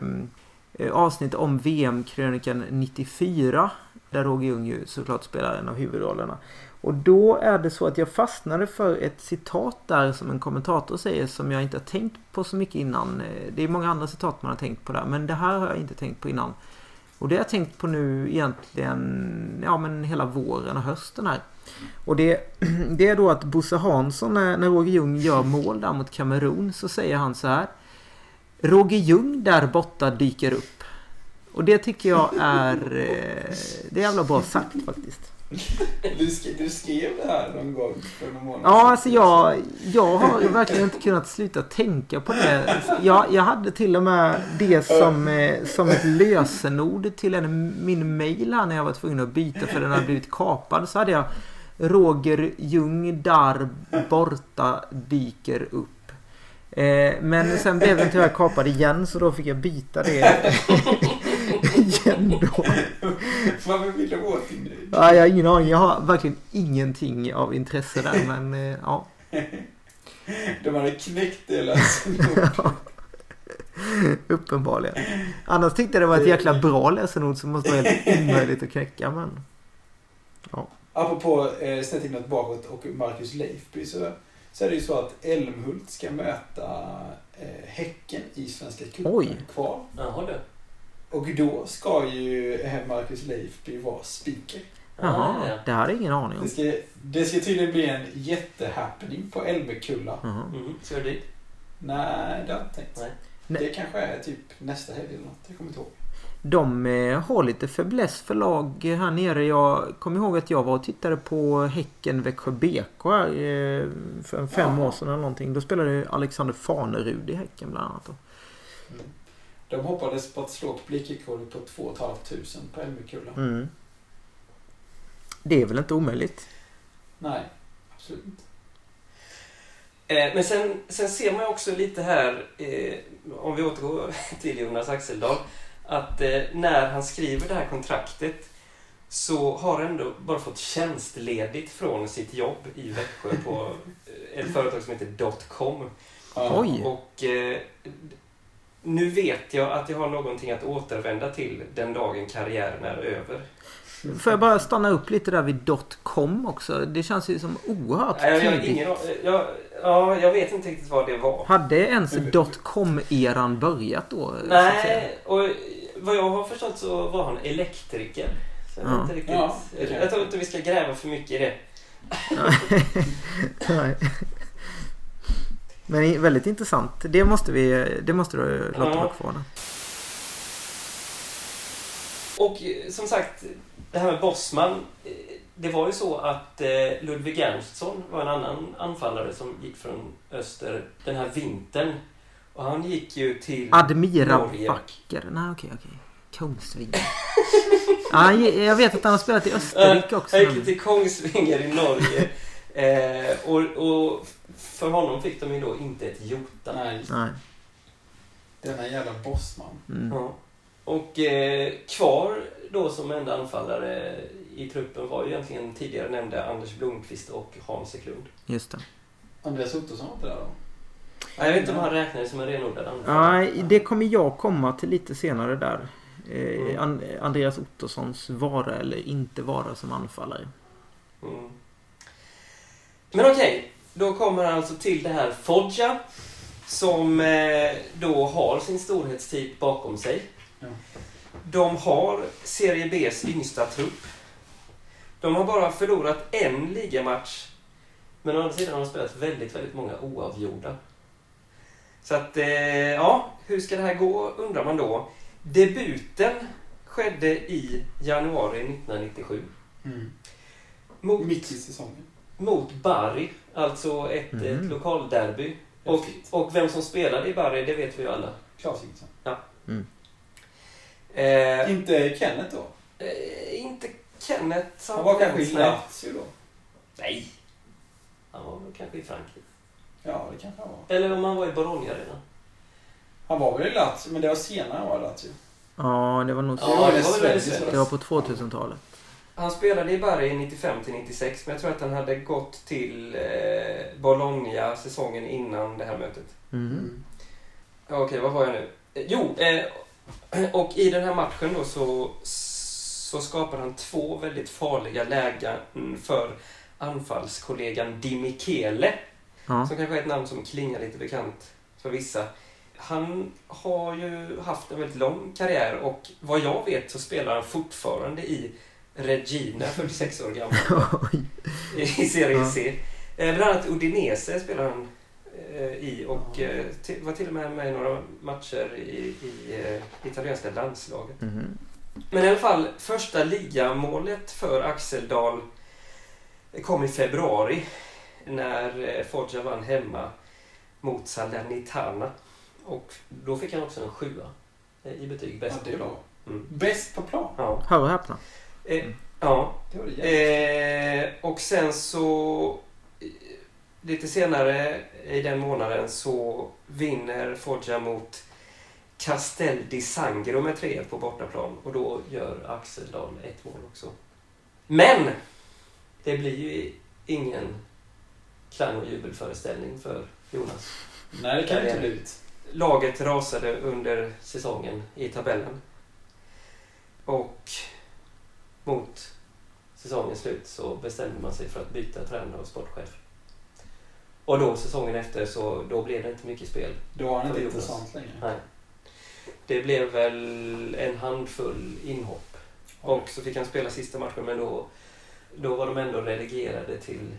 eh, avsnitt om VM-krönikan 94. Där Roger Ljung ju såklart spelar en av huvudrollerna. Och då är det så att jag fastnade för ett citat där som en kommentator säger som jag inte har tänkt på så mycket innan. Eh, det är många andra citat man har tänkt på där men det här har jag inte tänkt på innan. Och det har jag tänkt på nu egentligen ja, men hela våren och hösten här. Och det, [clears throat] det är då att Bosse Hansson, när, när Roger Ljung gör mål där mot Kamerun, så säger han så här. Roger Ljung där borta dyker upp. Och det tycker jag är... eh, Det är jävla bra sagt faktiskt. Du, sk du skrev det här någon gång för någon månad Ja, alltså jag, jag har verkligen inte kunnat sluta tänka på det. Jag, jag hade till och med det som, eh, som ett lösenord till en, min mail här när jag var tvungen att byta för den hade blivit kapad. Så hade jag Roger Ljung där borta dyker upp. Eh, men sen blev den tyvärr kapad igen så då fick jag byta det igen då. [laughs] Varför vill du åt din grej? Ja, jag har ingen aning. Jag har verkligen ingenting av intresse där [laughs] men eh, ja. De hade knäckt det lösenordet. [laughs] Uppenbarligen. Annars tyckte jag det var ett jäkla bra lösenord som måste vara helt omöjligt att knäcka men... Apropå eh, snett bakåt och Marcus Leifby så, så är det ju så att Älmhult ska möta eh, Häcken i Svenska cupen Oj. kvar. Jaha du. Och då ska ju eh, Marcus Leifby vara speaker. Jaha, Ah, ja. det hade jag ingen aning Det om. ska, det ska tydligen bli en jättehappening på Älmekulla. Jaha. Mm, ska du dit? Nej, det har jag inte tänkt. Nej. Det kanske är typ nästa helg eller något. Jag kommer inte ihåg. De eh, har lite fäbless för lag här nere. Jag kommer ihåg att jag var och tittade på Häcken Växjö BK här eh, för fem Jaha. år sedan eller någonting. Då spelade Alexander Fanerud i Häcken bland annat. då. De hoppades på att slå publikrekordet på 2 500 på Älmekulla. Mm. Det är väl inte omöjligt? Nej, absolut inte. Eh, men sen, sen ser man också lite här, eh, om vi återgår [laughs] till Jonas Axeldal, att eh, när han skriver det här kontraktet så har han ändå bara fått tjänstledigt från sitt jobb i Växjö på eh, ett företag som heter Dotcom. Oj. Och eh, nu vet jag att jag har någonting att återvända till den dagen karriären är över. Får jag bara stanna upp lite där vid .com också? Det känns ju som oerhört Nej, jag, jag, ingen, jag, ja, jag vet inte riktigt vad det var. Hade ens dotcom-eran börjat då? Nej, och vad jag har förstått så var han elektriker. Så jag, Ja. inte riktigt. Ja, jag tror inte vi ska gräva för mycket i det. [laughs] Nej. Men väldigt intressant. Det måste vi, det måste du låta Ja. vara kvar. Och eh, som sagt, det här med Bosman. eh, Det var ju så att eh, Ludvig Ernstsson var en annan anfallare som gick från öster den här vintern. Och han gick ju till Admira Norge. Wacker. Nej, okej, okej. Kongsvinger. [laughs] ja, jag vet att han har spelat i Österrike också. Han gick till Kongsvinger i Norge. Eh, och, och för honom fick de ju då inte ett jota. Nej, Nej. denna jävla bossman. Mm. Ja. Och eh, kvar då som enda anfallare i truppen var ju egentligen tidigare nämnde Anders Blomqvist och Hans Eklund. Just det. Andreas Ottosson var inte där då? Jag vet inte om han räknades som en renodlad anfallare. Nej, det kommer jag komma till lite senare där. Eh, Mm. An- Andreas Ottossons vara eller inte vara som anfallare. Mm. Men okej, då kommer han alltså till det här Foggia. Som eh, då har sin storhetstid bakom sig. Ja. De har Serie B's yngsta trupp. De har bara förlorat en ligamatch. Men å andra sidan har de spelat väldigt, väldigt många oavgjorda. Så att, eh, ja, hur ska det här gå undrar man då. Debuten skedde i januari 1997. Mm. Mot Mitt i säsongen. Mot Bari, alltså ett, Mhm. ett lokalderby. Och, och vem som spelade i Bari, det vet vi ju alla. Klas Sigurdsson. Eh, Inte Kenneth då? eh, inte Kenneth Han var kanske i. Lazio då? Nej. Han var väl kanske i Frankrike. Ja, det kanske han var. Eller om han var i Bologna redan. Han var väl i Lazio, men det var senare han var i Lazio. Ja, det var nog så. Ja, var det var. Det var på 2000-talet. Han spelade i Bari 95 till 96, men jag tror att han hade gått till eh, Bologna säsongen innan det här mötet. Mm. Ja, Okej, vad var jag nu? Eh, Jo, eh, och i den här matchen då så, så skapar han två väldigt farliga lägen för anfallskollegan Di Michele. Ja. Som kanske är ett namn som klingar lite bekant för vissa. Han har ju haft en väldigt lång karriär och vad jag vet så spelar han fortfarande i Regina, 46 år gammal, [laughs] i Serie. C. Eh, Bland annat Udinese spelar han eh, i och eh, var till och med med i några matcher i, i italienska landslaget. Mhm. Men i alla fall, första ligamålet för Axel Dahl kom i februari när Foggia vann hemma mot Salernitana. Och då fick han också en sjua i betyg. Bäst det på plan. Mm. bäst på plan. Ja. Hör och häpna. Eh, ja. Det var det jävligt. Eh, och sen så lite senare i den månaden så vinner Foggia mot Castel di Sangro med 3 på bortaplan och då gör Axel Dahl ett mål också. Men! Det blir ju ingen klang och jubelföreställning för Jonas. Nej, det kan det inte bli ut. Laget rasade under säsongen i tabellen. Och mot säsongens slut så bestämde man sig för att byta tränare och sportchef. Och då säsongen efter så då blev det inte mycket spel. Då var han inte intressant längre. Nej. Det blev väl en handfull inhopp. Och så fick han spela sista matchen men då, då var de ändå relegerade till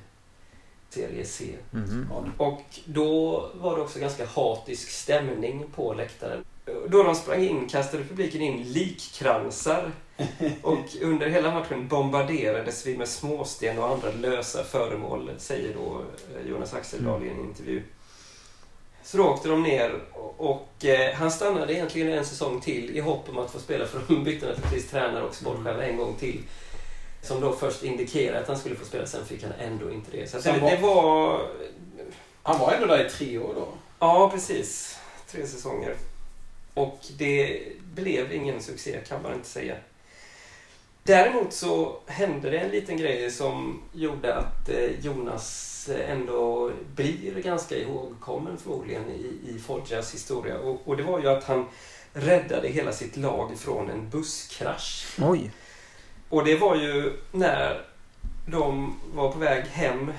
Serie C. Mhm. Ja, Och då var det också ganska hatisk stämning på läktaren. Då de sprang in kastade publiken in likkransar och under hela matchen bombarderades vi med småsten och andra lösa föremål, säger då eh, Jonas Axeldal i en intervju. Så då åkte de ner och, eh, han stannade egentligen en säsong till i hopp om att få spela för de bytte naturligtvis tränare och sportchef en gång till. Som då först indikerade att han skulle få spela, sen fick han ändå inte det. Så det, var- det var Han var ändå där i tre år då. Ja, precis. Tre säsonger. Och det blev ingen succé, kan man inte säga. Däremot så hände det en liten grej som gjorde att eh, Jonas eh, ändå blir ganska ihågkommen förmodligen i, i Foggias historia. Och, och det var ju att han räddade hela sitt lag från en busskrasch. Oj. Och det var ju när de var på väg hem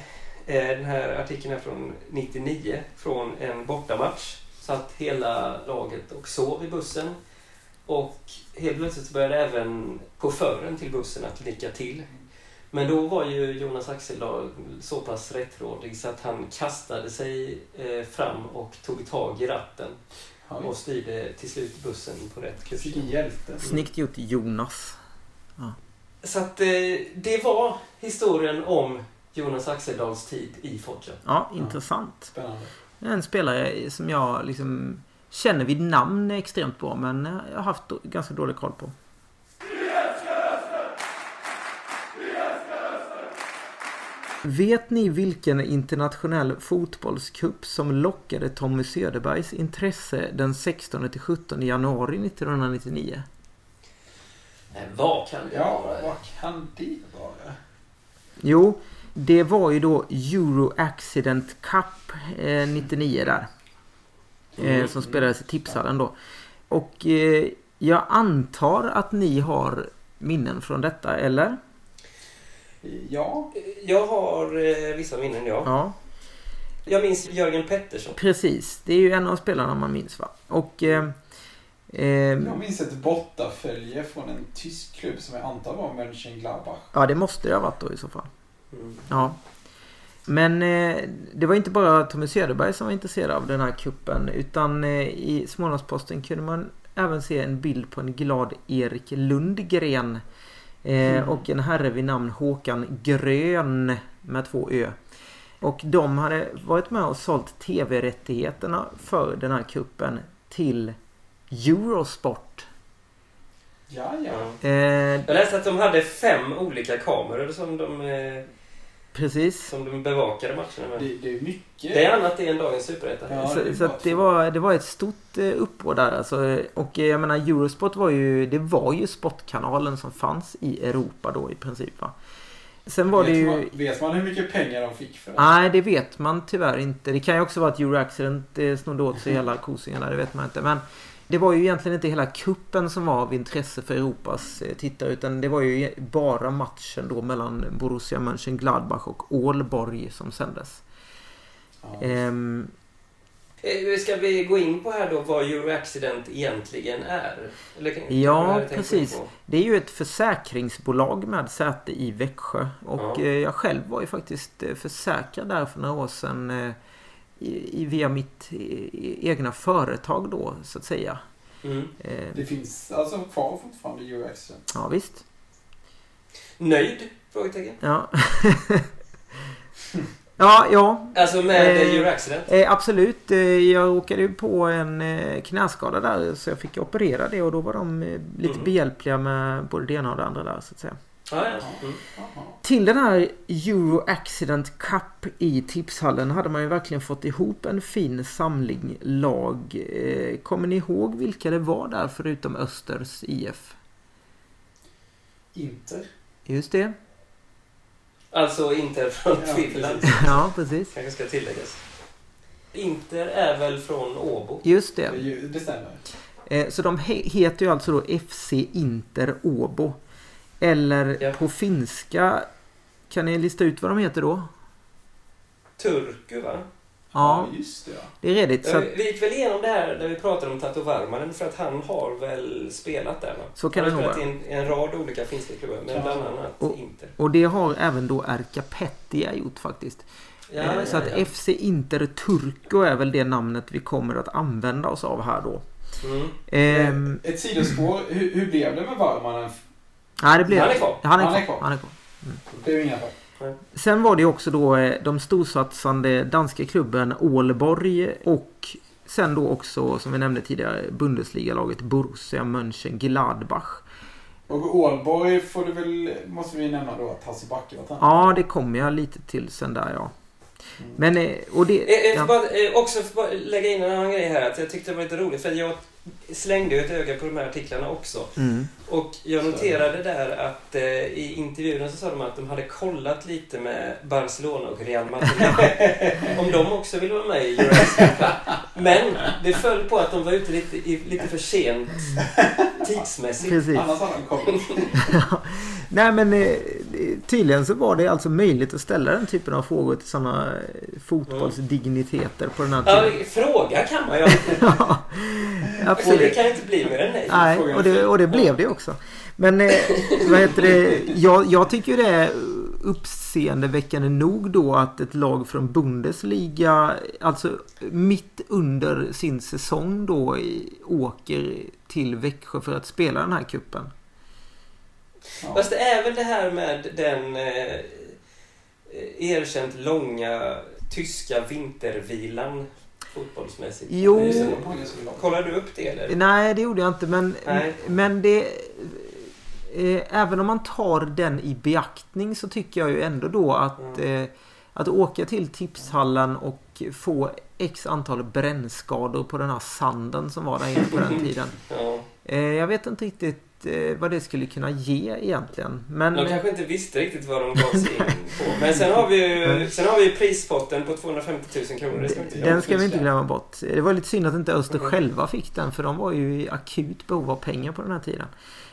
Eh, Den här artikeln är från 99, från en bortamatch. Satt hela laget och sov i bussen. Och helt plötsligt började även chauffören till bussen att nicka till. Men då var ju Jonas Axeldal så pass rättrådig så att han kastade sig eh, fram och tog tag i ratten Ja, och styrde till slut bussen på rätt kurs. Hjälte. Snyggt gjort Jonas. Så att eh, det var historien om Jonas Axeldals tid i Foggia. Ja, intressant. Spännande. En spelare som jag liksom känner vid namn extremt bra men jag har haft ganska dålig koll på. Vet ni vilken internationell fotbollscup som lockade Tommy Söderbergs intresse den 16 till 17 januari 1999? Eh, vad kan det Ja, vara? vad kan det vara? Jo, det var ju då Euro Accident Cup eh, 99 där. Eh, Mm. som spelades i Tipshallen då. Och eh, jag antar att ni har minnen från detta, eller? Ja, Jag har eh, vissa minnen, ja. Ja, Jag minns Jörgen Pettersson. precis. Det är ju en av spelarna man minns va? Och... Eh, eh, jag minns ett bortafölje från en tysk klubb som jag antar var Mönchengladbach. ja, det måste det ha varit då i så fall. Mm. Ja. Men eh, det var inte bara Tommy Söderberg som var intresserad av den här kuppen utan eh, i Smålandsposten kunde man även se en bild på en glad Erik Lundgren eh, Mm. och en herre vid namn Håkan Grön med två ö. Och de hade varit med och sålt tv-rättigheterna för den här kuppen till Eurosport. Ja, ja. Eh, Jag läste att de hade fem olika kameror som de, eh, precis. som de bevakade matcherna med. Det, det är mycket. Det är annat än dagens superetta. Ja, det är så att det, så. var, det var ett stort eh, uppbåd där alltså. Och eh, jag menar Eurosport var ju, det var ju sportkanalen som fanns i Europa då i princip va. Sen var det vet, ju... man, vet man hur mycket pengar de fick för det? Nej, det vet man tyvärr inte. Det kan ju också vara att Euro Accident eh, snodde åt sig hela kosingen där, det vet man inte. Men det var ju egentligen inte hela kuppen som var av intresse för Europas eh, tittare utan det var ju bara matchen då mellan Borussia Mönchengladbach och Ålborg som sändes. Ja. Ehm, Eh, Ska vi gå in på här då vad Euro Accident egentligen är? Kan- Ja, precis. Det är ju ett försäkringsbolag med säte i Växjö. Och Ja. eh, jag själv var ju faktiskt försäkrad där för några år sedan. I, i, via mitt eh, egna företag då, så att säga. Mm. Eh, Det finns alltså kvar fortfarande Accident. ja, visst. Nöjd? Frågetecken. Ja. [laughs] ja, ja. Alltså med Eh, Euro Accident? Eh, absolut. Eh, jag råkade ju på en eh, knäskada där så jag fick operera det och då var de eh, lite Mm. behjälpliga med både det ena och det andra där så att säga. Ja. Mm. Jaha. Till den här Euro Accident Cup i Tipshallen hade man ju verkligen fått ihop en fin samling lag. Eh, Kommer ni ihåg vilka det var där förutom Östers IF? Inter. Just det. Alltså Inter från Ja, Finland. precis. Ja, precis. Kanske ska tilläggas. Inter är väl från Åbo? Just Det, det. är ju- det stämmer. Eh, Så de he- heter ju alltså då FC Inter Åbo. Eller Ja. på finska, kan ni lista ut vad de heter då? Turku va? Ja, just det ja. det är redigt. Så, Ja, vi gick väl igenom det här när vi pratade om Tato Varmanen för att han har väl spelat där va? så kan han det nog vara. i en, en rad olika finska klubbar, men Ja. bland annat Och- Inter. Och det har även då Erka Pettia gjort faktiskt. Ja, Eh, ja, Så att ja. FC Inter Turku är väl det namnet vi kommer att använda oss av här då. Mm. Ehm, Ett sidospår. Hur, hur blev det med Varmanen? Nej, det blev... Han är kvar. Han är Han är kvar. kvar. Han är kvar. Det är ju inga fall. Sen var det också då eh, de storsatsande danska klubben Ålborg och sen då också som vi nämnde tidigare Bundesliga-laget Borussia Mönchengladbach. Och Ålborg får du väl, måste vi nämna då att Hasse Backe var tränare. Ja, det kommer jag lite till sen där ja. Mm. Men eh, och det... Eh, eh, Ja, bara, också bara lägga in en annan grej här. Att jag tyckte det var lite roligt för jag slängde ju ett öga på de här artiklarna också. mm, Och jag noterade där att eh, i intervjun så sa de att de hade kollat lite med Barcelona och Real Madrid. [laughs] om de också ville vara med i Eurospeak. Men det föll på att de var ute lite, i, lite för sent [laughs] tidsmässigt. precis. Annars hade han kommit. [laughs] Nej men eh, tydligen så var det alltså möjligt att ställa den typen av frågor till sådana fotbollsdigniteter på den här Ja, tiden. fråga kan man ju. [laughs] Ja, Och det absolut. kan inte bli mer än nej. Nej, och det, och det blev det också. Men eh, vad heter det? Jag, jag tycker det är uppseendeväckande nog då att ett lag från Bundesliga, alltså mitt under sin säsong då, åker till Växjö för att spela den här kuppen. Ja. Fast det är väl det här med den eh, erkänt långa tyska vintervilan fotbollsmässigt. Jo. Kollar du upp det eller? Nej, det gjorde jag inte. Men, Nej. men det... Eh, även om man tar den i beaktning så tycker jag ju ändå då att, eh, att åka till tipshallen och få x antal brännskador på den här sanden som var där inne på den [laughs] tiden. Ja. Eh, jag vet inte riktigt eh, vad det skulle kunna ge egentligen. Men... De kanske inte visste riktigt vad de gav sig in [laughs] på. Men sen har vi ju, sen har vi prispotten på 250 000 kronor. Det ska. Den ska vi inte glömma bort. Det var lite synd att inte Öster själva fick den för de var ju i akut behov av pengar på den här tiden.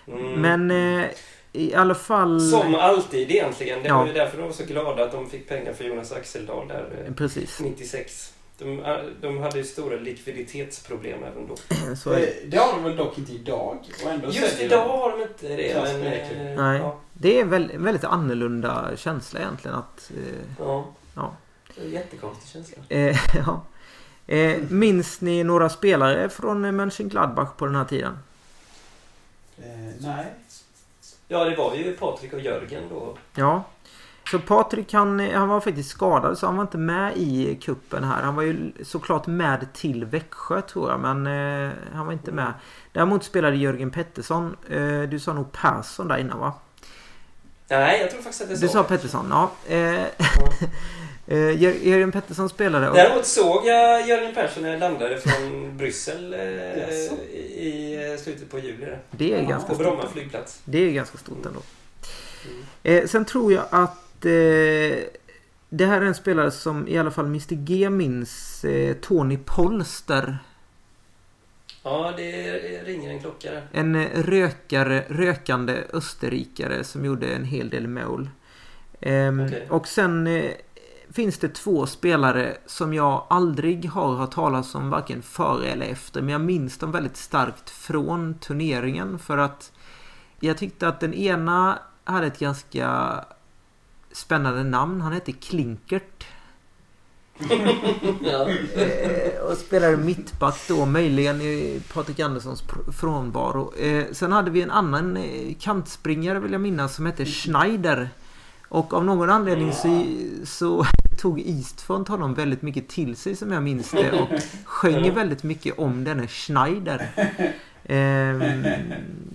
Mm. Men eh, i alla fall... Som alltid egentligen. Det Ja. var ju därför de var så glada att de fick pengar för Jonas Axeldal där Precis. 96. De, eh, de hade ju stora likviditetsproblem även då. [clears throat] Så är det. Det, det har de väl dock inte idag? Och ändå Just idag de. har de inte det. Men, eh, Nej. Ja, Det är en väldigt annorlunda känsla egentligen att... Eh, ja. Ja. Jättekonstig känsla. eh, [laughs] ja. Eh, minns ni några spelare från Mönchengladbach på den här tiden? Eh, nej. Ja, det var ju Patrik och Jörgen då. Ja. Så Patrik han, han var faktiskt skadad så han var inte med i kuppen här. Han var ju såklart med till Växjö tror jag men eh, han var inte med. Däremot spelade Jörgen Pettersson. Eh, du sa nog Persson där innan va? Nej, jag tror faktiskt att det Du sa Pettersson, ja. Eh, [laughs] eh, Jör- Jörgen Pettersson spelade och, Däremot såg jag Jörgen Persson när jag landade från Bryssel eh, Jaså? i eh, slutet på juli. Det är Ja, ganska På stort. Bromma flygplats. Det är ganska stort ändå. Mm. Eh, sen tror jag att eh, det här är en spelare som i alla fall Mr G minns. Eh, Tony Polster. Ja, det ringer en klocka där. En eh, rökare, rökande österrikare som gjorde en hel del mål. Ehm, Okej. Och sen eh, finns det två spelare som jag aldrig har hört talas om varken före eller efter. Men jag minns dem väldigt starkt från turneringen för att jag tyckte att den ena hade ett ganska spännande namn. Han hette Klinkert. [laughs] Ja. Eh, och spelade mittback då, möjligen i Patrik Anderssons frånvaro. Eh, sen hade vi en annan eh, kantspringare vill jag minnas som hette Schneider. Och av någon anledning så, så [laughs] tog Eastfront honom väldigt mycket till sig som jag minns det och sjöng väldigt mycket om denne Schneider. Eh,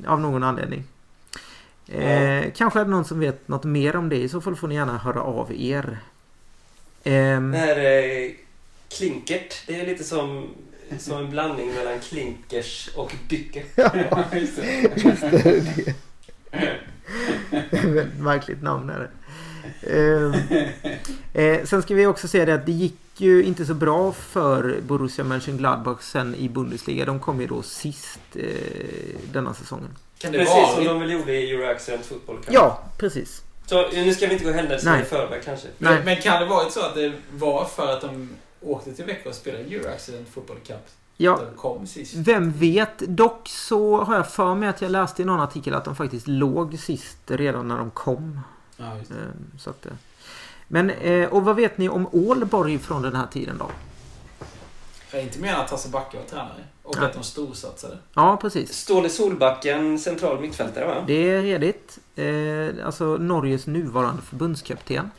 av någon anledning. Eh, kanske är det någon som vet något mer om det. I så fall får ni gärna höra av er. Ehm, Det här eh, klinkert, det är lite som, som en blandning mellan klinkers och dycker. [laughs] Ja, just det. Just det, det. Väldigt märkligt namn är det. Ehm, eh, sen ska vi också säga det att det gick ju inte så bra för Borussia Mönchengladbach sen i Bundesliga. De kom ju då sist eh, denna säsongen. Kan det Precis vara... som de väl gjorde i Euro Accident Football Cup. Ja, precis. Så nu ska vi inte gå händelserna i förväg kanske. Nej. Men, men kan det varit så att det var för att de åkte till Växjö och spelade Euro Accident Football Cup? Ja, Att de kom sist? vem vet. Dock så har jag för mig att jag läste i någon artikel att de faktiskt låg sist redan när de kom. Ja, just det. Ehm, så att, eh. Men, eh, och vad vet ni om Ålborg från den här tiden då? Jag är inte mer än att Hasse Backe var tränare. Och att de storsatsade. Ja, precis. Ståle Solbacken, central mittfältare va? Det är redigt. Eh, alltså Norges nuvarande förbundskapten.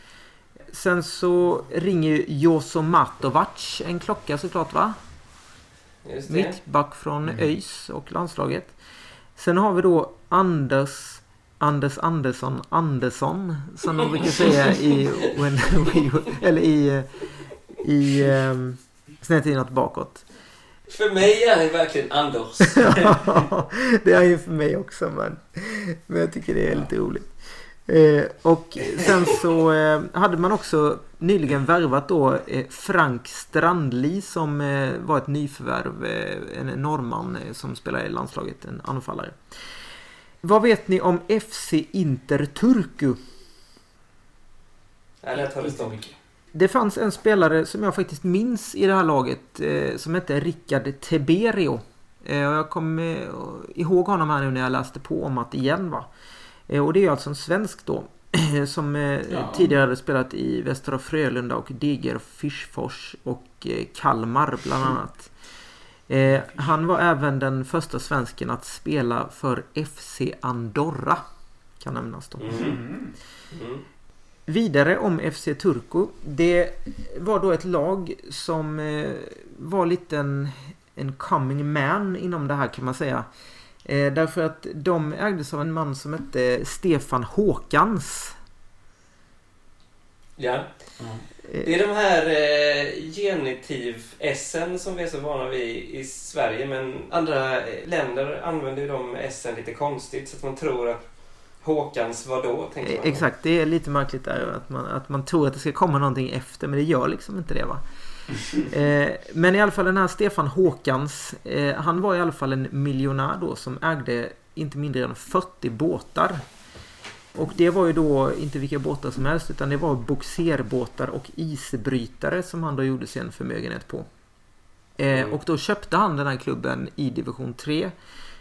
Sen så ringer ju Joso Matovac en klocka såklart va? Just det. Mittback från Mm. ÖIS och landslaget. Sen har vi då Anders Anders Andersson Andersson som de brukar säga i [laughs] when [laughs] we, eller i i um, snett inåt bakåt. För mig är han verkligen Anders. [laughs] det är ju för mig också men, men jag tycker det är lite roligt. Eh, och sen så eh, hade man också nyligen värvat då eh, Frank Strandli som eh, var ett nyförvärv. Eh, en norrman eh, som spelar i landslaget, en anfallare. Vad vet ni om FC Inter Turku? Det Inte stopp. mycket. Det fanns en spelare som jag faktiskt minns i det här laget eh, som hette Rickard Teberio. Eh, och jag kommer eh, ihåg honom här nu när jag läste på om att igen va. Eh, och det är alltså en svensk då. [clears throat] som eh, Ja. tidigare hade spelat i Västra Frölunda och Degerfors och eh, Kalmar bland annat. Han var även den första svensken att spela för FC Andorra. Kan nämnas då. Mm. Mm. Vidare om FC Turku. Det var då ett lag som eh, var lite en, en coming man inom det här kan man säga. Eh, därför att de ägdes av en man som hette Stefan Håkans. Ja. Mm. Det är de här eh, genitiv-essen som vi är så vana vid i Sverige men andra eh, länder använder ju de essen lite konstigt så att man tror att Håkans var då, tänker Eh, man. Exakt, det är lite märkligt där att man, att man tror att det ska komma någonting efter men det gör liksom inte det va. [laughs] Eh, men i alla fall den här Stefan Håkans, eh, han var i alla fall en miljonär då som ägde inte mindre än 40 båtar. Och det var ju då inte vilka båtar som helst utan det var boxerbåtar och isbrytare som han då gjorde sig en förmögenhet på. Eh, Mm. och då köpte han den här klubben i division 3.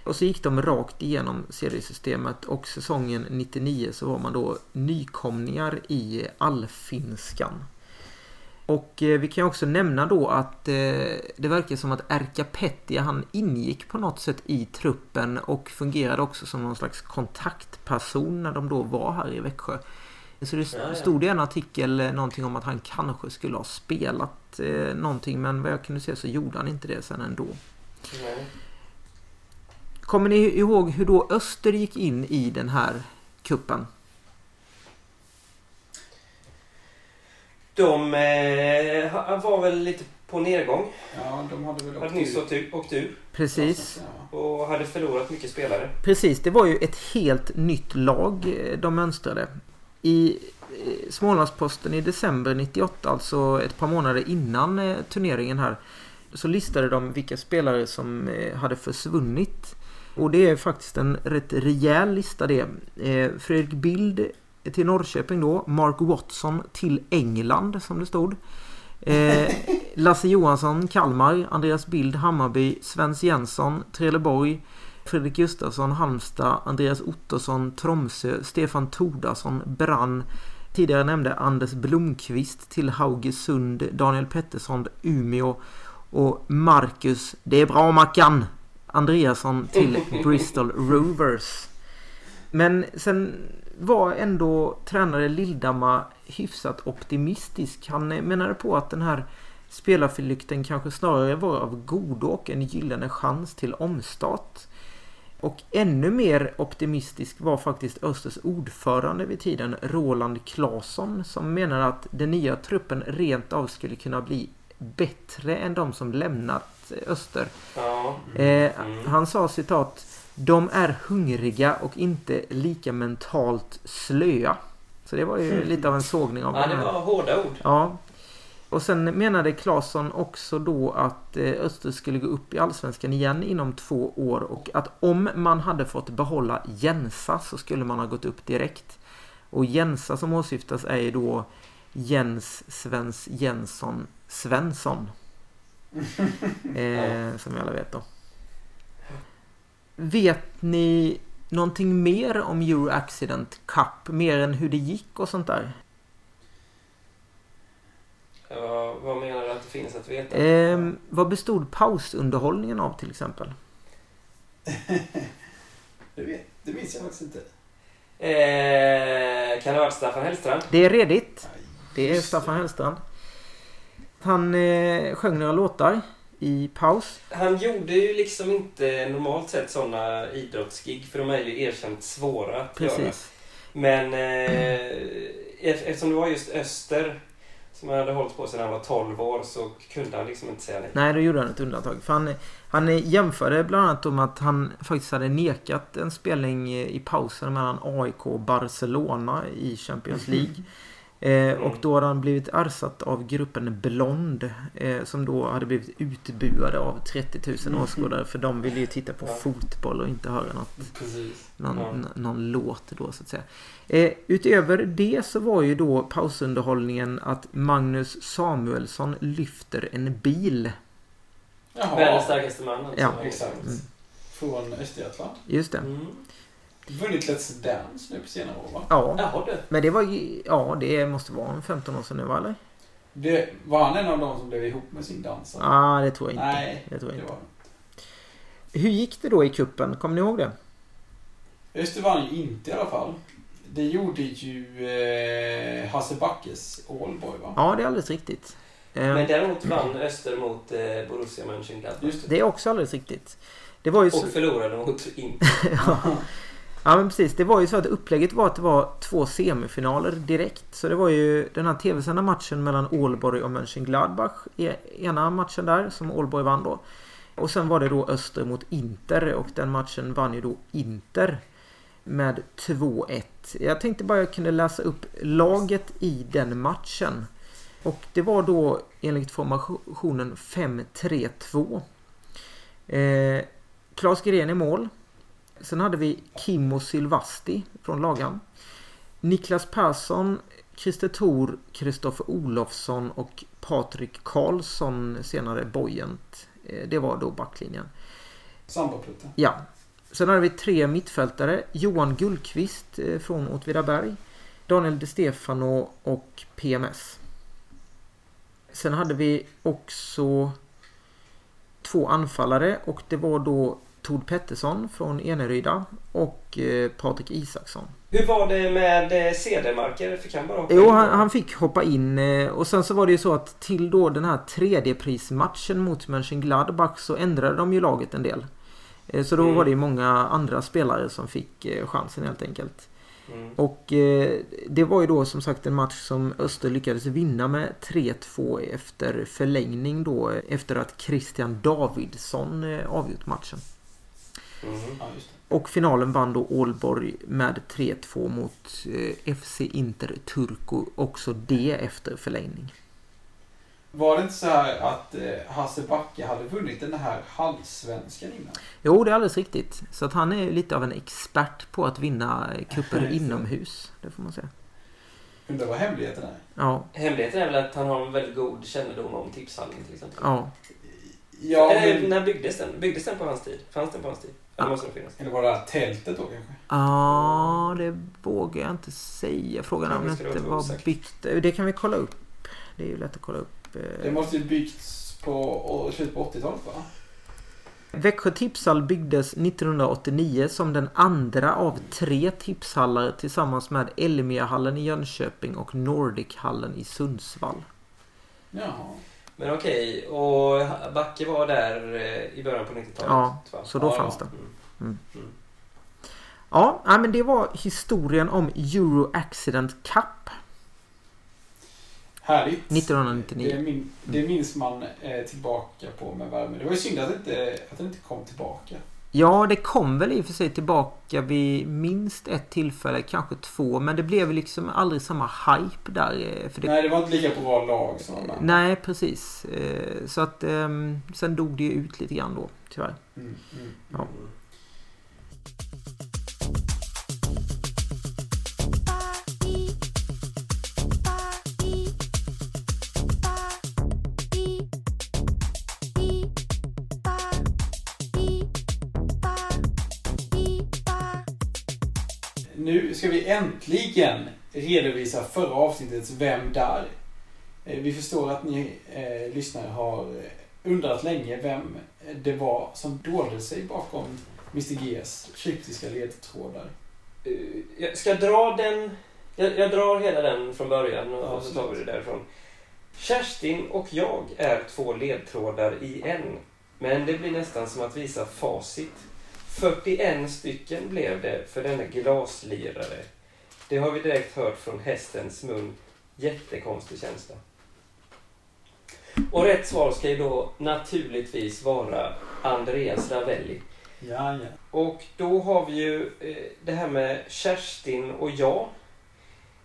Och så gick de rakt igenom seriesystemet och säsongen 99 så var man då nykomlingar i allfinskan. Och eh, vi kan också nämna då att eh, det verkar som att Erka Pettia han ingick på något sätt i truppen och fungerade också som någon slags kontaktperson när de då var här i Växjö. Så det stod i en artikel eh, någonting om att han kanske skulle ha spelat eh, någonting men vad jag kunde se så gjorde han inte det sen ändå. Nej. Kommer ni ihåg hur då Öster gick in i den här kuppen? De eh, var väl lite på nedgång. Ja, de hade väl Hade nyss åkt ut- åkt ur Precis. Och hade förlorat mycket spelare. Precis, det var ju ett helt nytt lag eh, de mönstrade. I eh, Smålandsposten i december 98, alltså ett par månader innan eh, turneringen här, så listade de vilka spelare som hade försvunnit. Och det är faktiskt en rätt rejäl lista det. Eh, Fredrik Bild till Norrköping då, Mark Watson till England som det stod. Eh, [laughs] Lasse Johansson, Kalmar, Andreas Bild, Hammarby, Svens Jensson, Trelleborg, Fredrik Gustafsson, Halmstad, Andreas Ottosson, Tromsö, Stefan Tordarsson, Brann. Tidigare nämnde Anders Blomqvist till Haugesund, Daniel Pettersson, Umeå och Marcus, det är bra Mackan, Andreasson till [laughs] Bristol Rovers. Men sen var ändå tränare Lildamma hyfsat optimistisk. Han menade på att den här spelarflykten kanske snarare var av godo och en gyllene chans till omstart. Och ännu mer optimistisk var faktiskt Östers ordförande vid tiden, Roland Claesson, som menade att den nya truppen rent av skulle kunna bli bättre än de som lämnat Öster. Ja. Eh, Mm. Han sa citat De är hungriga och inte lika mentalt slöa. Så det var ju lite av en sågning av ja, det här. var hårda ord. Ja. Och sen menade Claesson också då att eh, Öster skulle gå upp i Allsvenskan igen inom två år och att om man hade fått behålla Jensa så skulle man ha gått upp direkt. Och Jensa som åsyftas är ju då Jens Svens Jensson Svensson. Eh, som vi alla vet då. Vet ni någonting mer om Euro Accident Cup? Mer än hur det gick och sånt där? Ja, vad menar du att det finns att veta? Ehm, vad bestod pausunderhållningen av till exempel? [laughs] Det, vet, det minns jag faktiskt inte. Eh, kan det ha varit Staffan Hellstrand? Det är redigt. Det är Staffan Hellstrand. Han eh, sjöng några låtar i paus. Han gjorde ju liksom inte normalt sett sådana idrottsgig för de är ju erkänt svåra att göra. Precis. Men eh, ef- eftersom det var just Öster som han hade hållit på sedan han var 12 år så kunde han liksom inte säga nej. Nej, då gjorde han ett undantag. För han, han jämförde bland annat om att han faktiskt hade nekat en spelning i pausen mellan AIK och Barcelona i Champions League. Eh, och då hade han blivit arsatt av gruppen Blond. Eh, som då hade blivit utbuade av 30 000 åskådare. För de ville ju titta på Ja. fotboll och inte höra något, Precis. någon, Ja. någon låt då så att säga. Eh, utöver det så var ju då pausunderhållningen att Magnus Samuelsson lyfter en bil. Jaha. Världens starkaste man. alltså. Ja. Exakt. Mm. Från Östergötland. Just det. Mm. Vunnit Let's Dance nu på senare år va? Ja, Jaha du. men det var ju, ja det måste vara en 15 år sedan nu va eller? Det, var han en av de som blev ihop med sin dansare? Ja, ah, det tror jag inte. Nej, det tror jag det inte. var Hur gick det då i kuppen? Kommer ni ihåg det? Öster vann ju inte i alla fall. Det gjorde ju eh, Hasse Backes Ålborg va? Ja, det är alldeles riktigt. Eh, Men däremot vann Öster mot eh, Borussia Mönchengladbach. Just det. Det är också alldeles riktigt. Det var ju så... Och förlorade mot Inter. [laughs] [laughs] Ja Ja men precis. Det var ju så att upplägget var att det var två semifinaler direkt. Så det var ju den här tv-sända matchen mellan Ålborg och Mönchengladbach. E, ena matchen där som Ålborg vann då. Och sen var det då Öster mot Inter och den matchen vann ju då Inter. Med 2-1. Jag tänkte bara jag kunde läsa upp laget i den matchen. Och det var då enligt formationen 5-3-2. Eh, Klas Gren i mål. Sen hade vi Kimmo Silvasti från Lagan. Niklas Persson, Christer Thor, Kristoffer Olofsson och Patrik Karlsson, senare Bojent. Eh, Det var då backlinjen. Sambaplutten. Ja. Sen hade vi tre mittfältare. Johan Gullqvist eh, från Åtvidaberg. Daniel De Stefano och PMS. Sen hade vi också två anfallare och det var då Tord Pettersson från Eneryda och eh, Patrik Isaksson. Hur var det med eh, Cedermarker? Fick han bara hoppa Jo, in? han, han fick hoppa in eh, och sen så var det ju så att till då den här tredje prismatchen mot Mönchengladbach så ändrade de ju laget en del. Så då Mm. var det ju många andra spelare som fick chansen helt enkelt. Mm. Och eh, det var ju då som sagt en match som Öster lyckades vinna med 3-2 efter förlängning då efter att Christian Davidsson eh, avgjort matchen. Mm. Det. Och finalen vann då Ålborg med 3-2 mot eh, FC Inter Turku. Också det efter förlängning. Var det inte så här att eh, Hasse Backe hade vunnit den här halvsvenskan innan? Jo, det är alldeles riktigt. Så att han är lite av en expert på att vinna cuper [laughs] inomhus. Det får man säga. Undrar vad hemligheten är? Ja, Hemligheten är väl att han har en väldigt god kännedom om tipshallen till exempel. ja. Ja, Eller, men... när byggdes den? Byggdes den på hans tid? Fanns den på hans tid? Ja, det måste nog finnas. Eller var det tältet då kanske? Ja, det vågar jag inte säga. Frågan är om det det inte var osäkert. byggt. Det kan vi kolla upp. Det är ju lätt att kolla upp. eh. Det måste ju byggts på slutet på 80-talet va? Växjö tipshall byggdes 1989 som den andra av tre tipshallar tillsammans med Elmiahallen i Jönköping och Nordichallen i Sundsvall. Jaha. Men okej, och Backe var där eh, i början på 90-talet? Ja, va? så då ja, fanns ja. det. Mm. Mm. Ja, nej, men det var historien om Euro Accident Cup Härligt. 1999. Det, min, det minns man eh, tillbaka på med värme. Det var ju synd att, det inte, att den inte kom tillbaka. Ja, det kom väl i och för sig tillbaka vid minst ett tillfälle, kanske två. Men det blev liksom aldrig samma hype där. eh, För det, Nej, det var inte lika bra lag som andra. nej, precis. Eh, Så att ehm, sen dog det ju ut lite grann då, tyvärr. Mm, mm. Ja. Mm. Nu ska vi äntligen redovisa förra avsnittets Vem där? Eh, Vi förstår att ni eh, lyssnare har eh, undrat länge vem det var som dolde sig bakom Mr G's kryptiska ledtrådar. Eh, Jag ska dra den... Jag, jag drar hela den från början och, Ja, så tar vi det därifrån. Kerstin och jag är två ledtrådar i en. Men det blir nästan som att visa facit. 41 stycken blev det för denna glaslirare. Det har vi direkt hört från hästens mun. Jättekonstig känsla. Och rätt svar ska ju då naturligtvis vara Andreas Ravelli. Ja, ja. Och då har vi ju eh, det här med Kerstin och jag.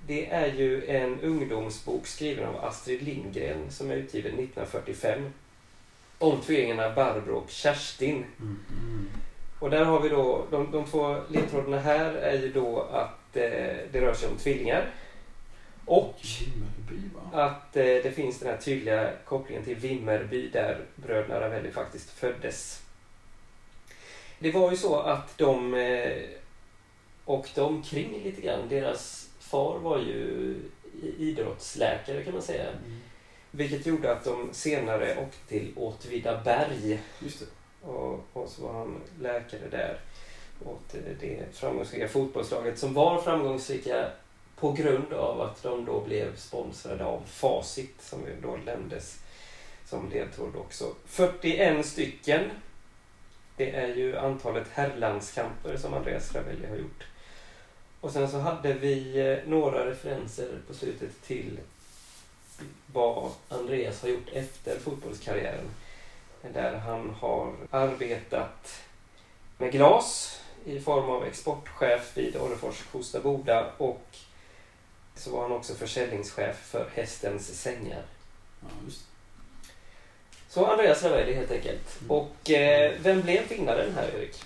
det är ju en ungdomsbok skriven av Astrid Lindgren som är utgiven 1945. Om tvillingarna Barbro och Kerstin. Mm. Och där har vi då, de, de två ledtrådarna här är ju då att eh, det rör sig om tvillingar. Och Vimmerby, att eh, det finns den här tydliga kopplingen till Vimmerby där bröderna Ravelli faktiskt föddes. Det var ju så att de eh, åkte omkring lite grann. Deras far var ju idrottsläkare kan man säga. Mm. Vilket gjorde att de senare åkte till Åtvidaberg Just det och, och så var han läkare där åt det framgångsrika fotbollslaget som var framgångsrika på grund av att de då blev sponsrade av Facit som då nämndes som ledtråd också. 41 stycken. Det är ju antalet herrlandskamper som Andreas Ravelli har gjort. Och sen så hade vi eh, några referenser på slutet till vad Andreas har gjort efter fotbollskarriären. Där han har arbetat med glas i form av exportchef vid Orrefors Kosta Boda och så var han också försäljningschef för Hästens sängar. Ja. Så Andreas Ravelli helt enkelt. Och eh, vem blev vinnaren här Erik?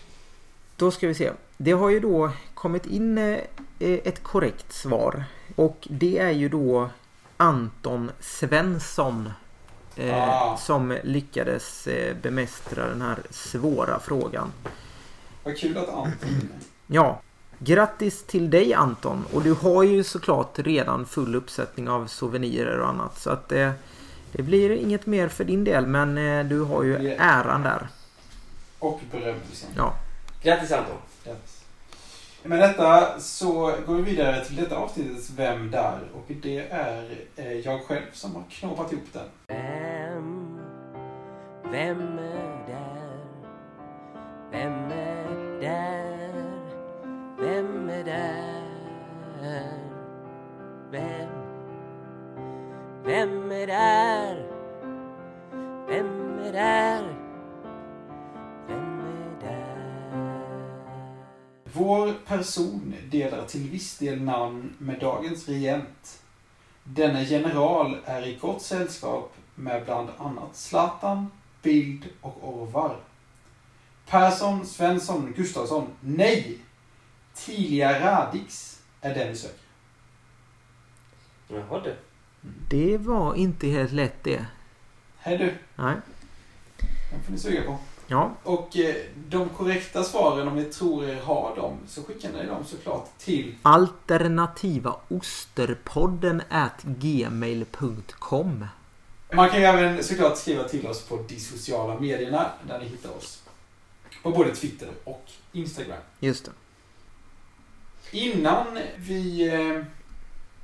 Då ska vi se. Det har ju då kommit in eh, ett korrekt svar. Och det är ju då Anton Svensson. Eh, Ah. Som lyckades eh, bemästra den här svåra frågan. Vad kul att Anton. Ja. Grattis till dig Anton. Och du har ju såklart redan full uppsättning av souvenirer och annat. Så att eh, det blir inget mer för din del. Men eh, du har ju Ja. äran där. Och berömmelsen. Ja. Grattis Anton! Yes. Med detta så går vi vidare till detta avsnittets Vem där? Och det är eh, jag själv som har knåpat ihop den. Vem, vem är där? Vem är där? Vem är där? Vem, vem är där? Vem är där? Vår person delar till viss del namn med dagens regent. Denne general är i gott sällskap med bland annat Zlatan, Bild och Orvar. Persson, Svensson, Gustafsson. Nej! Tilia Radix är den vi söker. Jaha du. Det var inte helt lätt det. Hej du, Nej. den får ni suga på. Ja. Och eh, de korrekta svaren, om ni tror er ha dem, så skickar ni dem såklart till Alternativa osterpodden at gmail.com Man kan ju även såklart skriva till oss på de sociala medierna där ni hittar oss. På både Twitter och Instagram. Just det. Innan vi eh,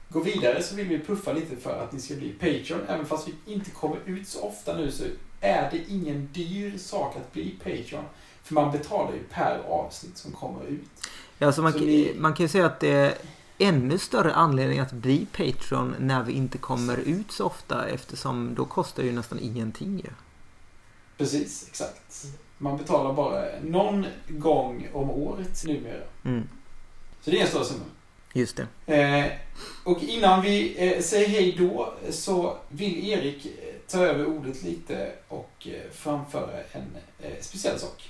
går vidare så vill vi puffa lite för att ni ska bli Patreon. Även fast vi inte kommer ut så ofta nu så är det ingen dyr sak att bli Patreon. För man betalar ju per avsnitt som kommer ut. Ja, så man, Så kan- ni- man kan ju säga att det är ännu större anledning att bli Patreon när vi inte kommer ut så ofta eftersom då kostar det ju nästan ingenting ju. Precis, exakt. Man betalar bara någon gång om året numera. Mm, Så det är en stor summa. just det. Eh, och innan vi eh, säger hej då så vill Erik ta över ordet lite och eh, framföra en eh, speciell sak.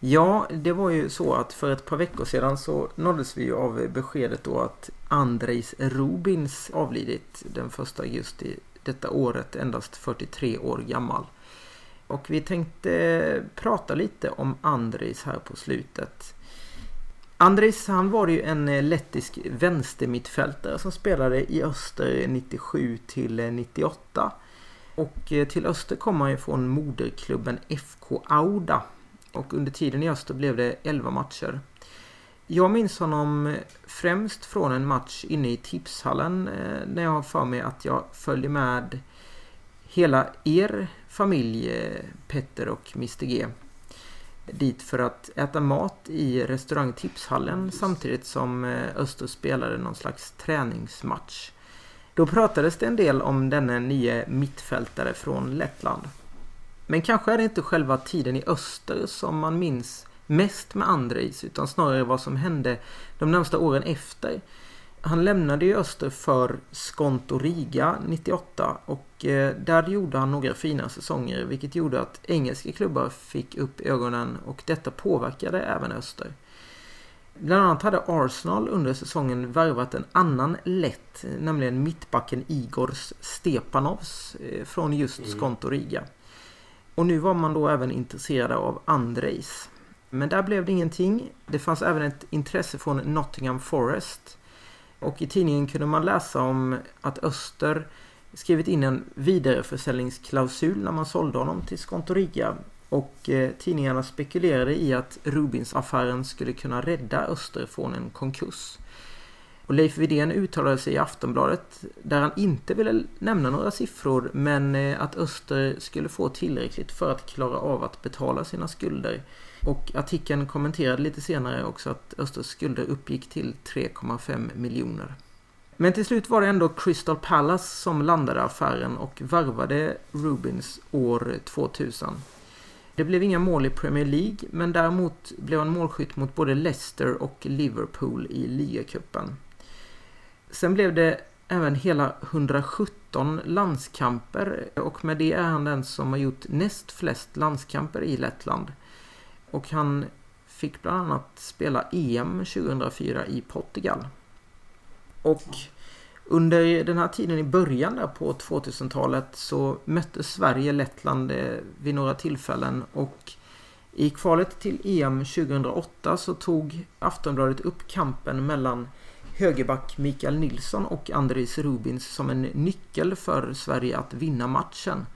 Ja, det var ju så att för ett par veckor sedan så nåddes vi av beskedet då att Andrejs Rubins avlidit den 1 augusti detta året, endast 43 år gammal. Och vi tänkte prata lite om Andrejs här på slutet. Andrejs han var ju en lettisk vänstermittfältare som spelade i Öster 97 till 98. Och eh, till Öster kom han ju från moderklubben FK Auda och under tiden i Öster blev det 11 matcher. Jag minns honom främst från en match inne i tipshallen eh, när jag har för mig att jag följde med hela er familj, eh, Petter och Mr G, dit för att äta mat i restaurang Tipshallen samtidigt som Öster spelade någon slags träningsmatch. Då pratades det en del om denne nya mittfältare från Lettland. Men kanske är det inte själva tiden i öster som man minns mest med Andrejs utan snarare vad som hände de närmsta åren efter. Han lämnade ju Öster för Skonto Riga 98 och eh, där gjorde han några fina säsonger vilket gjorde att engelska klubbar fick upp ögonen och detta påverkade även Öster. Bland annat hade Arsenal under säsongen värvat en annan lätt, nämligen mittbacken Igors Stepanovs eh, från just Mm. Skonto Riga. Och nu var man då även intresserade av Andrejs. Men där blev det ingenting. Det fanns även ett intresse från Nottingham Forest. Och i tidningen kunde man läsa om att Öster skrivit in en vidareförsäljningsklausul när man sålde honom till Skontoriga. Och eh, tidningarna spekulerade i att Rubins-affären skulle kunna rädda Öster från en konkurs. Och Leif Widén uttalade sig i Aftonbladet där han inte ville nämna några siffror men eh, att Öster skulle få tillräckligt för att klara av att betala sina skulder. Och artikeln kommenterade lite senare också att Östers skulder uppgick till 3,5 miljoner. Men till slut var det ändå Crystal Palace som landade affären och varvade Rubins år 2000. Det blev inga mål i Premier League men däremot blev han målskytt mot både Leicester och Liverpool i ligacupen. Sen blev det även hela 117 landskamper och med det är han den som har gjort näst flest landskamper i Lettland. Och han fick bland annat spela EM 2004 i Portugal. Och under den här tiden i början där på 2000-talet så mötte Sverige Lettland eh, vid några tillfällen och i kvalet till EM 2008 så tog Aftonbladet upp kampen mellan högerback Mikael Nilsson och Andris Rubins som en nyckel för Sverige att vinna matchen.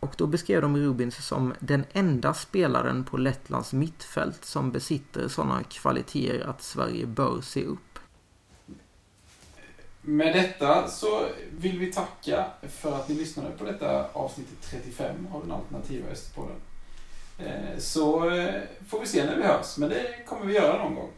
Och då beskrev de Rubins som den enda spelaren på Lettlands mittfält som besitter sådana kvaliteter att Sverige bör se upp. Med detta så vill vi tacka för att ni lyssnade på detta avsnitt 35 av den alternativa Östpodden. Eh, så eh, får vi se när vi hörs, men det kommer vi göra någon gång.